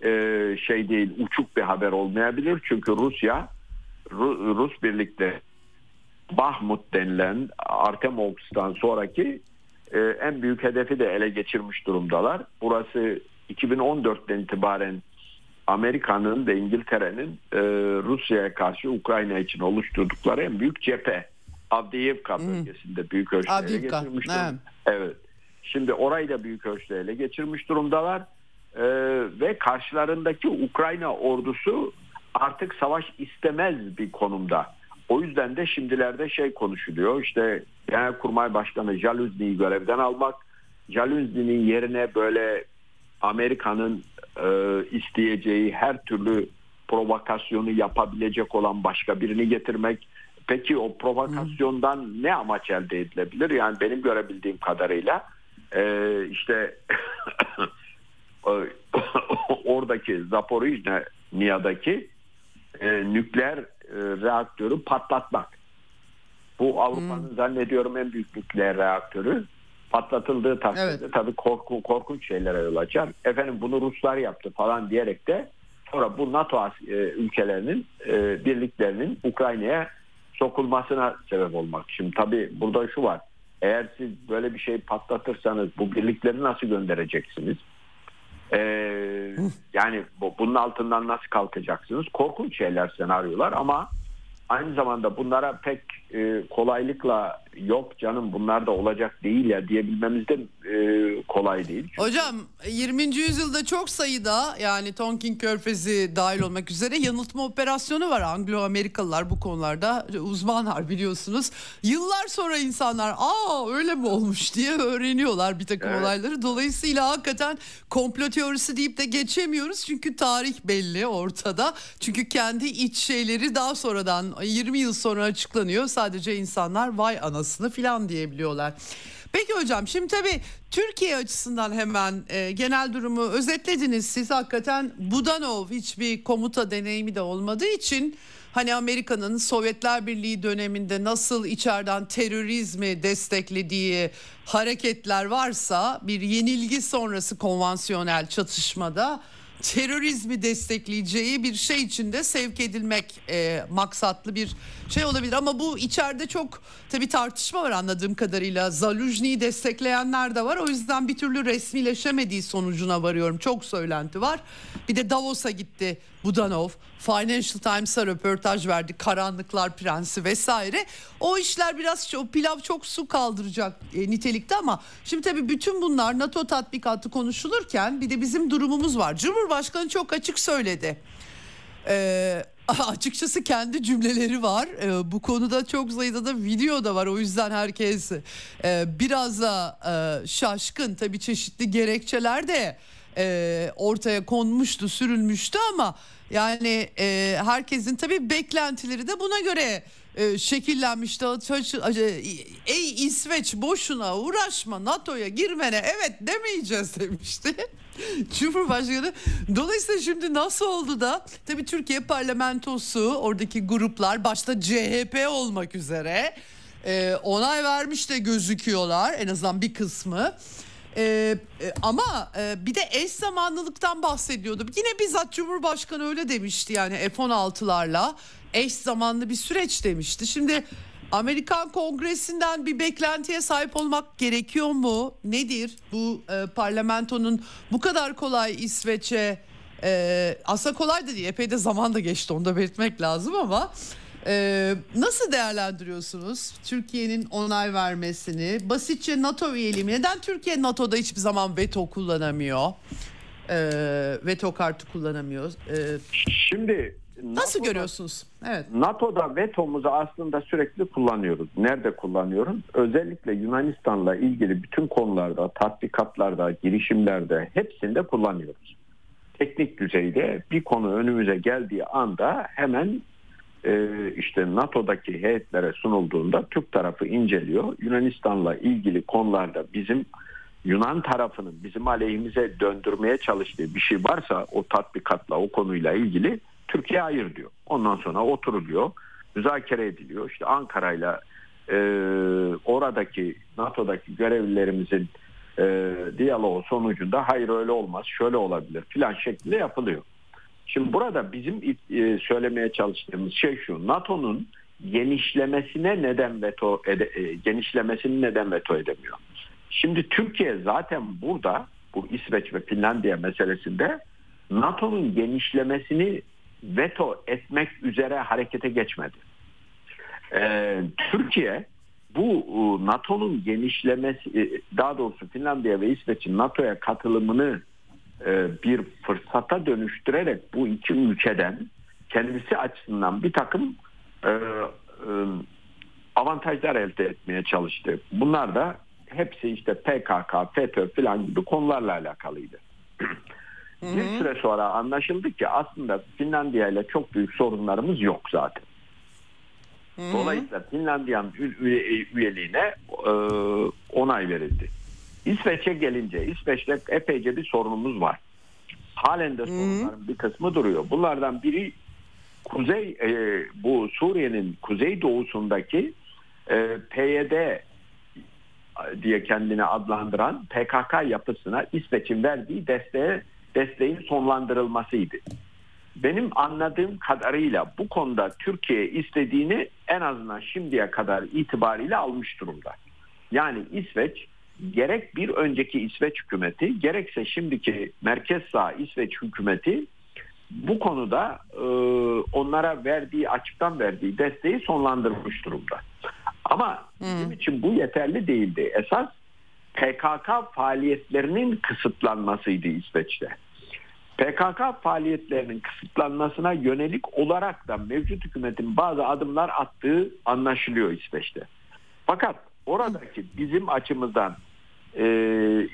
e, şey değil uçuk bir haber olmayabilir. Çünkü Rusya Ru, Rus birlikte Bahmut denilen Artemovsk'tan sonraki e, en büyük hedefi de ele geçirmiş durumdalar. Burası 2014'ten itibaren Amerika'nın ve İngiltere'nin e, Rusya'ya karşı Ukrayna için oluşturdukları en büyük cephe. Avdiivka hmm. bölgesinde büyük ölçüde ele geçirmiş durumda. Evet. Şimdi orayı da büyük ölçüde ele geçirmiş durumdalar. Ee, ve karşılarındaki Ukrayna ordusu artık savaş istemez bir konumda. O yüzden de şimdilerde şey konuşuluyor. İşte Genelkurmay Başkanı Jaluzni'yi görevden almak, Jaluzni'nin yerine böyle Amerika'nın e, isteyeceği her türlü provokasyonu yapabilecek olan başka birini getirmek. Peki o provokasyondan hmm. ne amaç elde edilebilir? Yani benim görebildiğim kadarıyla e, işte oradaki Zaporijne Niya'daki e, nükleer reaktörü patlatmak. Bu Avrupa'nın hmm. zannediyorum en büyük nükleer reaktörü. Patlatıldığı takdirde evet. tabii korku, korkunç şeylere yol açar. Efendim bunu Ruslar yaptı falan diyerek de sonra bu NATO e, ülkelerinin e, birliklerinin Ukrayna'ya sokulmasına sebep olmak. Şimdi tabii burada şu var. Eğer siz böyle bir şey patlatırsanız bu birlikleri nasıl göndereceksiniz? Ee, yani bu, bunun altından nasıl kalkacaksınız? Korkunç şeyler, senaryolar ama aynı zamanda bunlara pek e, kolaylıkla yok canım bunlar da olacak değil ya diyebilmemiz de e, kolay değil. Çünkü... Hocam 20. yüzyılda çok sayıda yani Tonkin Körfezi dahil olmak üzere yanıltma operasyonu var. Anglo-Amerikalılar bu konularda uzmanlar biliyorsunuz. Yıllar sonra insanlar aa öyle mi olmuş diye öğreniyorlar bir takım evet. olayları. Dolayısıyla hakikaten komplo teorisi deyip de geçemiyoruz. Çünkü tarih belli ortada. Çünkü kendi iç şeyleri daha sonradan 20 yıl sonra açıklanıyor. Sadece insanlar vay anasını filan diyebiliyorlar. Peki hocam şimdi tabii Türkiye açısından hemen e, genel durumu özetlediniz. Siz hakikaten Budanov hiçbir komuta deneyimi de olmadığı için hani Amerika'nın Sovyetler Birliği döneminde nasıl içeriden terörizmi desteklediği hareketler varsa bir yenilgi sonrası konvansiyonel çatışmada terörizmi destekleyeceği bir şey içinde sevk edilmek e, maksatlı bir şey olabilir. Ama bu içeride çok tabii tartışma var anladığım kadarıyla. Zaluzni'yi destekleyenler de var. O yüzden bir türlü resmileşemediği sonucuna varıyorum. Çok söylenti var. Bir de Davos'a gitti Budanov. Financial Times'a röportaj verdi. Karanlıklar Prensi vesaire. O işler biraz o pilav çok su kaldıracak e, nitelikte ama şimdi tabii bütün bunlar NATO tatbikatı konuşulurken bir de bizim durumumuz var. Cumhurbaşkanı çok açık söyledi. Ee, açıkçası kendi cümleleri var. Ee, bu konuda çok sayıda da video da var. O yüzden herkes e, biraz da e, şaşkın. Tabii çeşitli gerekçeler de e, ortaya konmuştu, sürülmüştü ama yani e, herkesin tabii beklentileri de buna göre e, şekillenmişti. Ey İsveç boşuna uğraşma NATO'ya girmene evet demeyeceğiz demişti. Cumhurbaşkanı. Dolayısıyla şimdi nasıl oldu da tabii Türkiye parlamentosu oradaki gruplar başta CHP olmak üzere e, onay vermiş de gözüküyorlar en azından bir kısmı. Ee, e, ama e, bir de eş zamanlılıktan bahsediyordu. Yine bizzat Cumhurbaşkanı öyle demişti yani F-16'larla eş zamanlı bir süreç demişti. Şimdi Amerikan Kongresi'nden bir beklentiye sahip olmak gerekiyor mu? Nedir bu e, parlamentonun bu kadar kolay İsveç'e e, aslında kolay da değil epey de zaman da geçti onu da belirtmek lazım ama ee, nasıl değerlendiriyorsunuz Türkiye'nin onay vermesini? Basitçe NATO üyeliği? Neden Türkiye NATO'da hiçbir zaman veto kullanamıyor? Ee, veto kartı kullanamıyor. Ee, Şimdi nasıl NATO'da, görüyorsunuz? Evet. NATO'da vetomuzu aslında sürekli kullanıyoruz. Nerede kullanıyoruz? Özellikle Yunanistan'la ilgili bütün konularda, tatbikatlarda, girişimlerde hepsinde kullanıyoruz. Teknik düzeyde bir konu önümüze geldiği anda hemen e, işte NATO'daki heyetlere sunulduğunda Türk tarafı inceliyor. Yunanistan'la ilgili konularda bizim Yunan tarafının bizim aleyhimize döndürmeye çalıştığı bir şey varsa o tatbikatla o konuyla ilgili Türkiye hayır diyor. Ondan sonra oturuluyor, müzakere ediliyor. İşte Ankara'yla e, oradaki NATO'daki görevlilerimizin e, diyaloğu sonucunda hayır öyle olmaz, şöyle olabilir filan şeklinde yapılıyor. Şimdi burada bizim e, söylemeye çalıştığımız şey şu. NATO'nun genişlemesine neden veto ede, e, genişlemesini neden veto edemiyor? Şimdi Türkiye zaten burada bu İsveç ve Finlandiya meselesinde NATO'nun genişlemesini veto etmek üzere harekete geçmedi. Ee, Türkiye bu NATO'nun genişlemesi e, daha doğrusu Finlandiya ve İsveç'in NATO'ya katılımını e, bir fırsata dönüştürerek bu iki ülkeden kendisi açısından bir takım e, e, avantajlar elde etmeye çalıştı. Bunlar da hepsi işte PKK, FETÖ falan gibi konularla alakalıydı. bir süre sonra anlaşıldı ki aslında Finlandiya ile çok büyük sorunlarımız yok zaten. Dolayısıyla Finlandiya'nın üyeliğine onay verildi. İsveç'e gelince İsveç'te epeyce bir sorunumuz var. halen de sorunların bir kısmı duruyor. Bunlardan biri kuzey e, bu Suriye'nin kuzey doğusundaki e, PYD diye kendini adlandıran PKK yapısına İsveç'in verdiği desteğe desteğin sonlandırılmasıydı. Benim anladığım kadarıyla bu konuda Türkiye istediğini en azından şimdiye kadar itibariyle almış durumda. Yani İsveç gerek bir önceki İsveç hükümeti gerekse şimdiki merkez sağ İsveç hükümeti bu konuda e, onlara verdiği açıktan verdiği desteği sonlandırmış durumda. Ama bizim hmm. için bu yeterli değildi. Esas PKK faaliyetlerinin kısıtlanmasıydı İsveç'te. PKK faaliyetlerinin kısıtlanmasına yönelik olarak da mevcut hükümetin bazı adımlar attığı anlaşılıyor İsveç'te. Fakat oradaki bizim açımızdan e,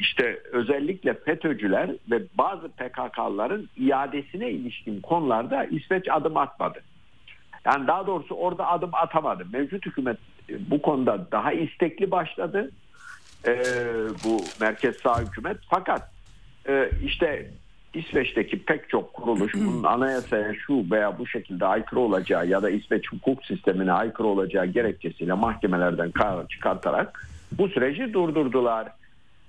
işte özellikle FETÖ'cüler ve bazı PKK'ların iadesine ilişkin konularda İsveç adım atmadı. Yani daha doğrusu orada adım atamadı. Mevcut hükümet bu konuda daha istekli başladı. E, bu merkez sağ hükümet. Fakat e, işte İsveç'teki pek çok kuruluş bunun anayasaya şu veya bu şekilde aykırı olacağı ya da İsveç hukuk sistemine aykırı olacağı gerekçesiyle mahkemelerden karar çıkartarak bu süreci durdurdular.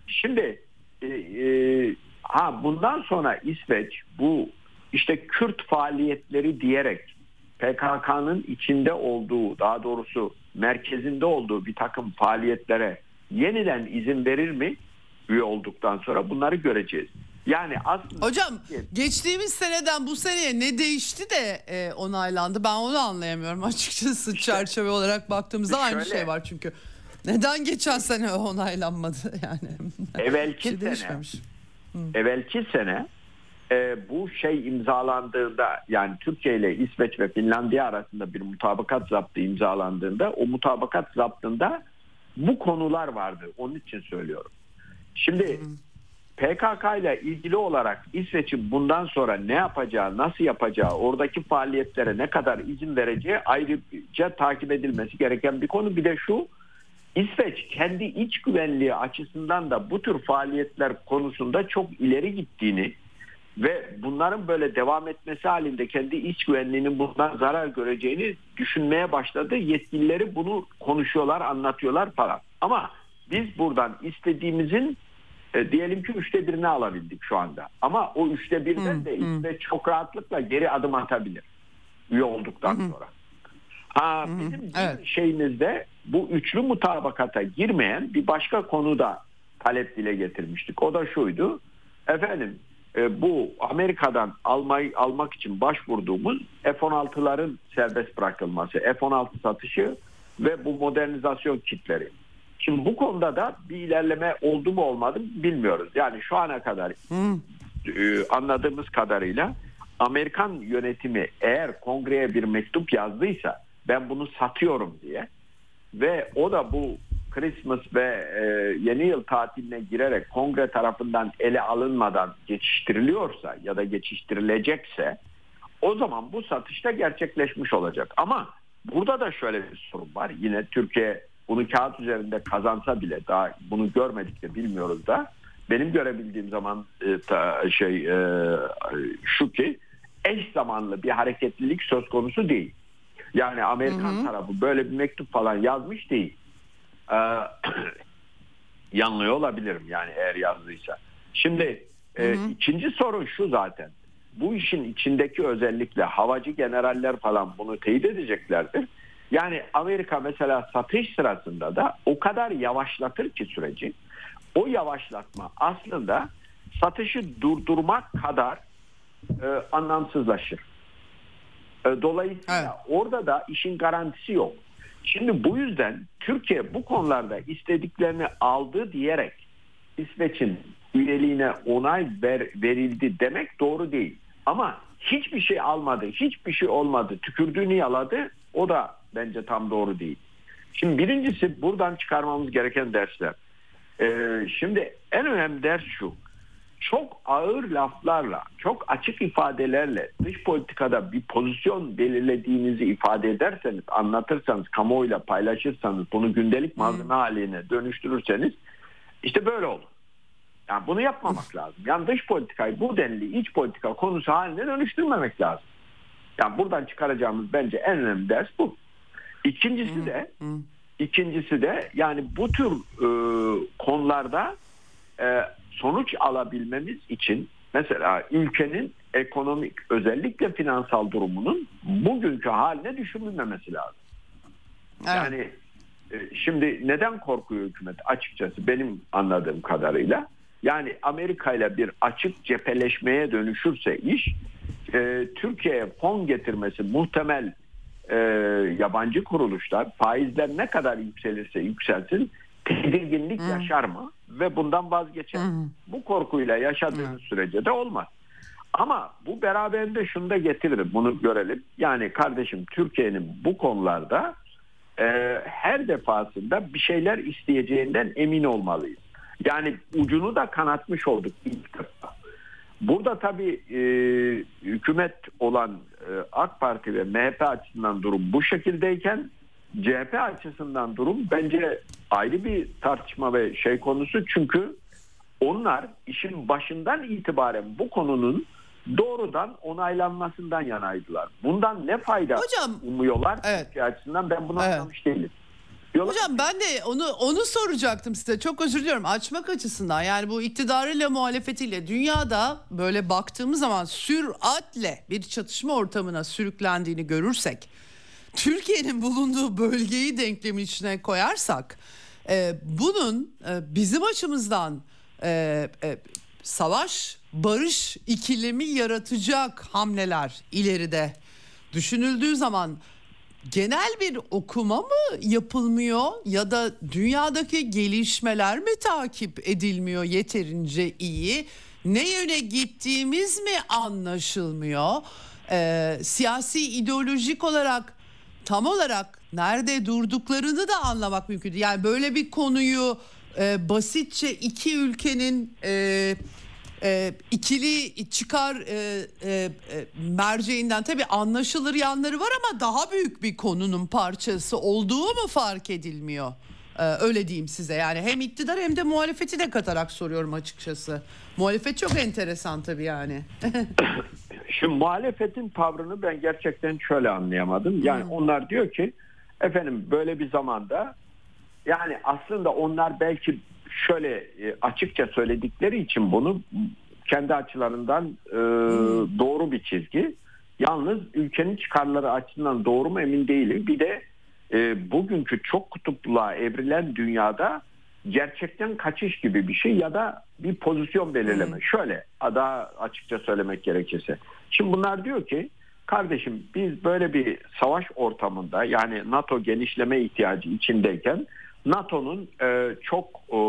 Şimdi e, e, ha bundan sonra İsveç bu işte Kürt faaliyetleri diyerek PKK'nın içinde olduğu daha doğrusu merkezinde olduğu bir takım faaliyetlere yeniden izin verir mi üye olduktan sonra bunları göreceğiz. Yani aslında Hocam geçtiğimiz seneden bu seneye ne değişti de e, onaylandı? Ben onu anlayamıyorum açıkçası işte, çerçeve olarak baktığımızda şöyle, aynı şey var çünkü. Neden geçen sene onaylanmadı yani? Evvelki şey sene. Hı. Evvelki sene e, bu şey imzalandığında yani Türkiye ile İsveç ve Finlandiya arasında bir mutabakat zaptı imzalandığında o mutabakat zaptında bu konular vardı. Onun için söylüyorum. Şimdi PKK ile ilgili olarak İsveç'in bundan sonra ne yapacağı, nasıl yapacağı, oradaki faaliyetlere ne kadar izin vereceği ayrıca takip edilmesi gereken bir konu. Bir de şu, İsveç kendi iç güvenliği açısından da bu tür faaliyetler konusunda çok ileri gittiğini ve bunların böyle devam etmesi halinde kendi iç güvenliğinin bundan zarar göreceğini düşünmeye başladı. Yetkilileri bunu konuşuyorlar, anlatıyorlar falan. Ama biz buradan istediğimizin e, diyelim ki üçte birini alabildik şu anda. Ama o üçte birden de hmm, İsveç çok rahatlıkla geri adım atabilir üye olduktan hmm. sonra. Ha, bizim evet. şeyimizde bu üçlü mutabakata girmeyen bir başka konuda talep dile getirmiştik. O da şuydu. Efendim e, bu Amerika'dan almayı almak için başvurduğumuz F-16'ların serbest bırakılması, F-16 satışı ve bu modernizasyon kitleri. Şimdi bu konuda da bir ilerleme oldu mu olmadı mı bilmiyoruz. Yani şu ana kadar hmm. e, anladığımız kadarıyla Amerikan yönetimi eğer kongreye bir mektup yazdıysa ben bunu satıyorum diye ve o da bu Christmas ve e, yeni yıl tatiline girerek kongre tarafından ele alınmadan geçiştiriliyorsa ya da geçiştirilecekse o zaman bu satışta gerçekleşmiş olacak. Ama burada da şöyle bir sorun var. Yine Türkiye bunu kağıt üzerinde kazansa bile daha bunu görmedik de bilmiyoruz da benim görebildiğim zaman e, ta, şey e, şu ki eş zamanlı bir hareketlilik söz konusu değil. Yani Amerikan hı hı. tarafı böyle bir mektup falan yazmış değil. Ee, yanlıyor olabilirim yani eğer yazdıysa. Şimdi e, hı hı. ikinci sorun şu zaten. Bu işin içindeki özellikle havacı generaller falan bunu teyit edeceklerdir. Yani Amerika mesela satış sırasında da o kadar yavaşlatır ki süreci. O yavaşlatma aslında satışı durdurmak kadar e, anlamsızlaşır. E, dolayısıyla evet. orada da işin garantisi yok. Şimdi bu yüzden Türkiye bu konularda istediklerini aldı diyerek İsveç'in üyeliğine onay ver, verildi demek doğru değil. Ama hiçbir şey almadı, hiçbir şey olmadı, tükürdüğünü yaladı o da bence tam doğru değil. Şimdi birincisi buradan çıkarmamız gereken dersler. Ee, şimdi en önemli ders şu çok ağır laflarla, çok açık ifadelerle dış politikada bir pozisyon belirlediğinizi ifade ederseniz, anlatırsanız, kamuoyuyla paylaşırsanız, bunu gündelik malzeme haline dönüştürürseniz işte böyle olur. Yani bunu yapmamak lazım. Yani dış politikayı bu denli iç politika konusu haline dönüştürmemek lazım. Yani buradan çıkaracağımız bence en önemli ders bu. İkincisi de ikincisi de yani bu tür e, konularda e, sonuç alabilmemiz için mesela ülkenin ekonomik özellikle finansal durumunun bugünkü haline düşürülmemesi lazım. Evet. Yani e, şimdi neden korkuyor hükümet açıkçası benim anladığım kadarıyla yani Amerika ile bir açık cepheleşmeye dönüşürse iş e, Türkiye'ye fon getirmesi muhtemel e, yabancı kuruluşlar faizler ne kadar yükselirse yükselsin tedirginlik yaşar mı ve bundan vazgeçer. Bu korkuyla yaşadığınız sürece de olmaz. Ama bu beraberinde şunu da getirir bunu görelim. Yani kardeşim Türkiye'nin bu konularda e, her defasında bir şeyler isteyeceğinden emin olmalıyız. Yani ucunu da kanatmış olduk ilk defa. Burada tabii e, hükümet olan e, AK Parti ve MHP açısından durum bu şekildeyken CHP açısından durum bence ayrı bir tartışma ve şey konusu. Çünkü onlar işin başından itibaren bu konunun doğrudan onaylanmasından yanaydılar. Bundan ne fayda Hocam, umuyorlar evet. Türkiye açısından ben bunu Evet. anlamış değilim. Diyorlar Hocam ben de onu onu soracaktım size. Çok özür diliyorum açmak açısından. Yani bu iktidarıyla muhalefetiyle dünyada böyle baktığımız zaman süratle bir çatışma ortamına sürüklendiğini görürsek Türkiye'nin bulunduğu bölgeyi denklemin içine koyarsak e, bunun e, bizim açımızdan e, e, savaş barış ikilemi yaratacak hamleler ileride düşünüldüğü zaman genel bir okuma mı yapılmıyor ya da dünyadaki gelişmeler mi takip edilmiyor yeterince iyi? Ne yöne gittiğimiz mi anlaşılmıyor? Ee, siyasi ideolojik olarak tam olarak nerede durduklarını da anlamak mümkün. Yani böyle bir konuyu e, basitçe iki ülkenin e, e, ikili çıkar e, e, e, merceğinden tabii anlaşılır yanları var ama daha büyük bir konunun parçası olduğu mu fark edilmiyor? E, öyle diyeyim size yani hem iktidar hem de muhalefeti de katarak soruyorum açıkçası. Muhalefet çok enteresan tabii yani. Şimdi muhalefetin tavrını ben gerçekten şöyle anlayamadım. Yani onlar diyor ki efendim böyle bir zamanda yani aslında onlar belki şöyle e, açıkça söyledikleri için bunu kendi açılarından e, doğru bir çizgi. Yalnız ülkenin çıkarları açısından doğru mu emin değilim. Bir de e, bugünkü çok kutupluluğa evrilen dünyada gerçekten kaçış gibi bir şey ya da bir pozisyon belirleme. Şöyle daha açıkça söylemek gerekirse. Şimdi bunlar diyor ki kardeşim biz böyle bir savaş ortamında yani NATO genişleme ihtiyacı içindeyken NATO'nun e, çok e,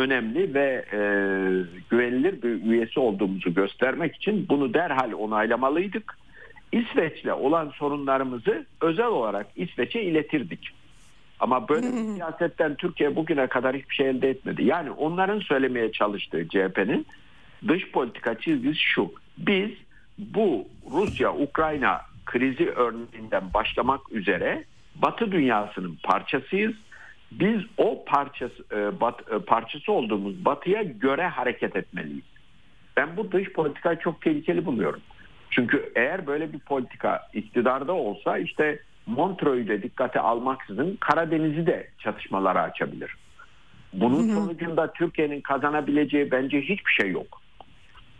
önemli ve e, güvenilir bir üyesi olduğumuzu göstermek için bunu derhal onaylamalıydık. İsveç'le olan sorunlarımızı özel olarak İsveç'e iletirdik. Ama böyle bir siyasetten Türkiye bugüne kadar hiçbir şey elde etmedi. Yani onların söylemeye çalıştığı CHP'nin dış politika çizgisi şu. Biz bu Rusya-Ukrayna krizi örneğinden başlamak üzere Batı dünyasının parçasıyız. Biz o parçası, e, bat, e, parçası olduğumuz Batı'ya göre hareket etmeliyiz. Ben bu dış politikayı çok tehlikeli buluyorum. Çünkü eğer böyle bir politika iktidarda olsa işte Montreux'u de dikkate almaksızın Karadeniz'i de çatışmalara açabilir. Bunun sonucunda Türkiye'nin kazanabileceği bence hiçbir şey yok.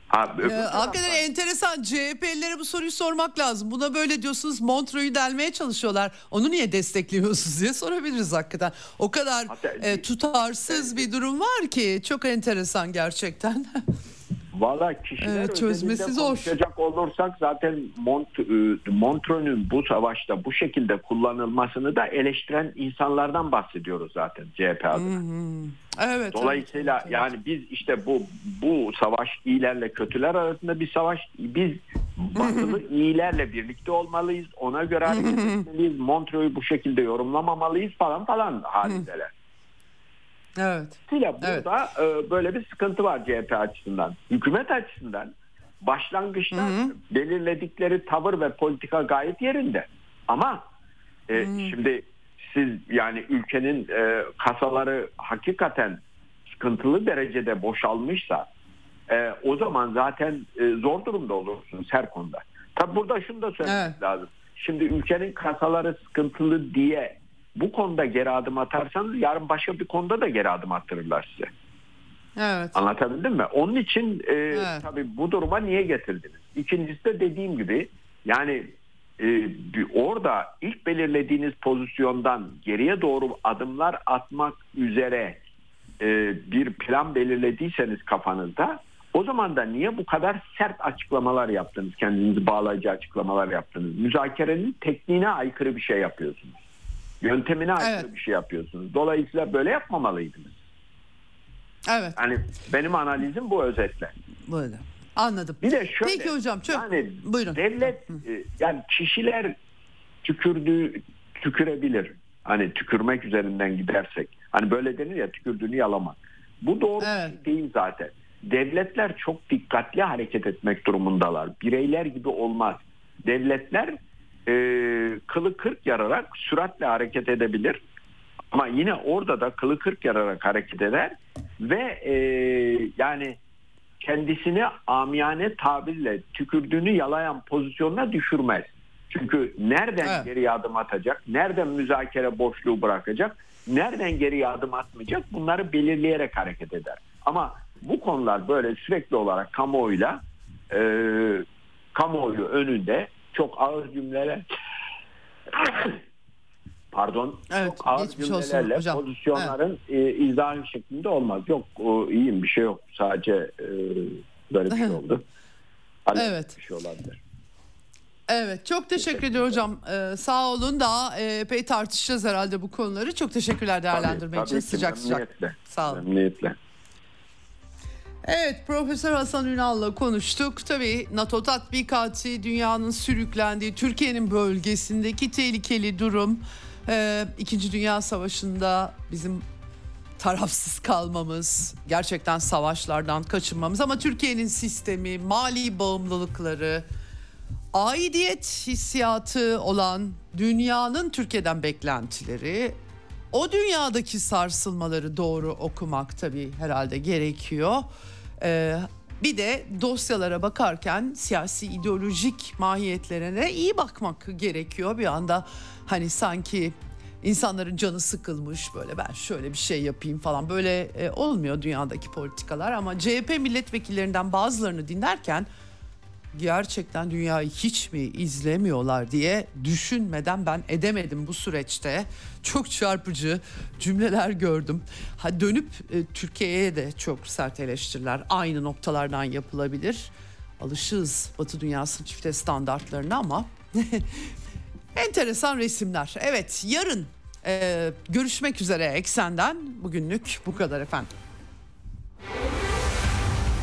Ha, Ee, hakikaten enteresan. CHP'lilere bu soruyu sormak lazım. Buna böyle diyorsunuz Montreux'u delmeye çalışıyorlar. Onu niye destekliyorsunuz diye sorabiliriz hakikaten. O kadar Hatta- e, tutarsız bir durum var ki çok enteresan gerçekten. Valla kişiler Evet, çözmesi zor. konuşacak olursak zaten Mont, e, Montreux'un bu savaşta bu şekilde kullanılmasını da eleştiren insanlardan bahsediyoruz zaten CHP adına. evet. Dolayısıyla evet, evet. yani biz işte bu bu savaş iyilerle kötüler arasında bir savaş. Biz batılı iyilerle birlikte olmalıyız. Ona göre hareket etmeliyiz. Montreux'u bu şekilde yorumlamamalıyız falan falan halindeler. Evet. Dolayısıyla Evet. burada e, böyle bir sıkıntı var CHP açısından. Hükümet açısından başlangıçta belirledikleri tavır ve politika gayet yerinde. Ama e, şimdi siz yani ülkenin e, kasaları hakikaten sıkıntılı derecede boşalmışsa e, o zaman zaten e, zor durumda olursunuz her konuda. Tabi burada şunu da söylemek Evet. lazım. Şimdi ülkenin kasaları sıkıntılı diye bu konuda geri adım atarsanız yarın başka bir konuda da geri adım attırırlar size. Evet. Anlatabildim mi? Onun için e, Evet. tabii bu duruma niye getirdiniz? İkincisi de dediğim gibi yani e, bir- orada ilk belirlediğiniz pozisyondan geriye doğru adımlar atmak üzere e, bir plan belirlediyseniz kafanızda o zaman da niye bu kadar sert açıklamalar yaptınız? Kendinizi bağlayıcı açıklamalar yaptınız. Müzakerenin tekniğine aykırı bir şey yapıyorsunuz. Yöntemine aykırı Evet. bir şey yapıyorsunuz. Dolayısıyla böyle yapmamalıydınız. Evet. Hani benim analizim bu özetle. Böyle. Anladım. Bir de şöyle. Peki hocam çok Yani buyurun. devlet e, yani kişiler tükürdüğü tükürebilir. Hani tükürmek üzerinden gidersek. Hani böyle denir ya tükürdüğünü yalamak. Bu doğru Evet. şey değil zaten. Devletler çok dikkatli hareket etmek durumundalar. Bireyler gibi olmaz. Devletler e, kılı kırk yararak süratle hareket edebilir. Ama yine orada da kılı kırk yararak hareket eder ve e, yani kendisini amiyane tabirle tükürdüğünü yalayan pozisyonuna düşürmez. Çünkü nereden Evet. geriye adım atacak, nereden müzakere boşluğu bırakacak, nereden geriye adım atmayacak bunları belirleyerek hareket eder. Ama bu konular böyle sürekli olarak kamuoyuyla e, kamuoyu önünde çok ağır cümleler pardon Evet, çok ağır olsun cümlelerle hocam. pozisyonların e, izahı şeklinde olmaz. Yok o, iyiyim bir şey yok. Sadece e, böyle bir şey oldu. Hani Evet. Bir şey olabilir. Evet çok teşekkür ediyorum hocam. Ee, sağ olun daha e, epey tartışacağız herhalde bu konuları. Çok teşekkürler değerlendirme Tabii, için tabii sıcak sıcak. Sağ olun. Memnuniyetle. Evet Profesör Hasan Ünal'la konuştuk. Tabii NATO tatbikatı dünyanın sürüklendiği Türkiye'nin bölgesindeki tehlikeli durum. İkinci Dünya Savaşı'nda bizim tarafsız kalmamız, gerçekten savaşlardan kaçınmamız ama Türkiye'nin sistemi, mali bağımlılıkları, aidiyet hissiyatı olan dünyanın Türkiye'den beklentileri, o dünyadaki sarsılmaları doğru okumak tabii herhalde gerekiyor. Ee, bir de dosyalara bakarken siyasi ideolojik mahiyetlerine iyi bakmak gerekiyor. Bir anda hani sanki insanların canı sıkılmış böyle ben şöyle bir şey yapayım falan böyle e, olmuyor dünyadaki politikalar ama CHP milletvekillerinden bazılarını dinlerken gerçekten dünyayı hiç mi izlemiyorlar diye düşünmeden ben edemedim bu süreçte. Çok çarpıcı cümleler gördüm. Ha dönüp e, Türkiye'ye de çok sert eleştiriler aynı noktalardan yapılabilir. Alışığız Batı dünyası çifte standartlarına ama enteresan resimler. Evet yarın e, görüşmek üzere Eksen'den bugünlük bu kadar efendim.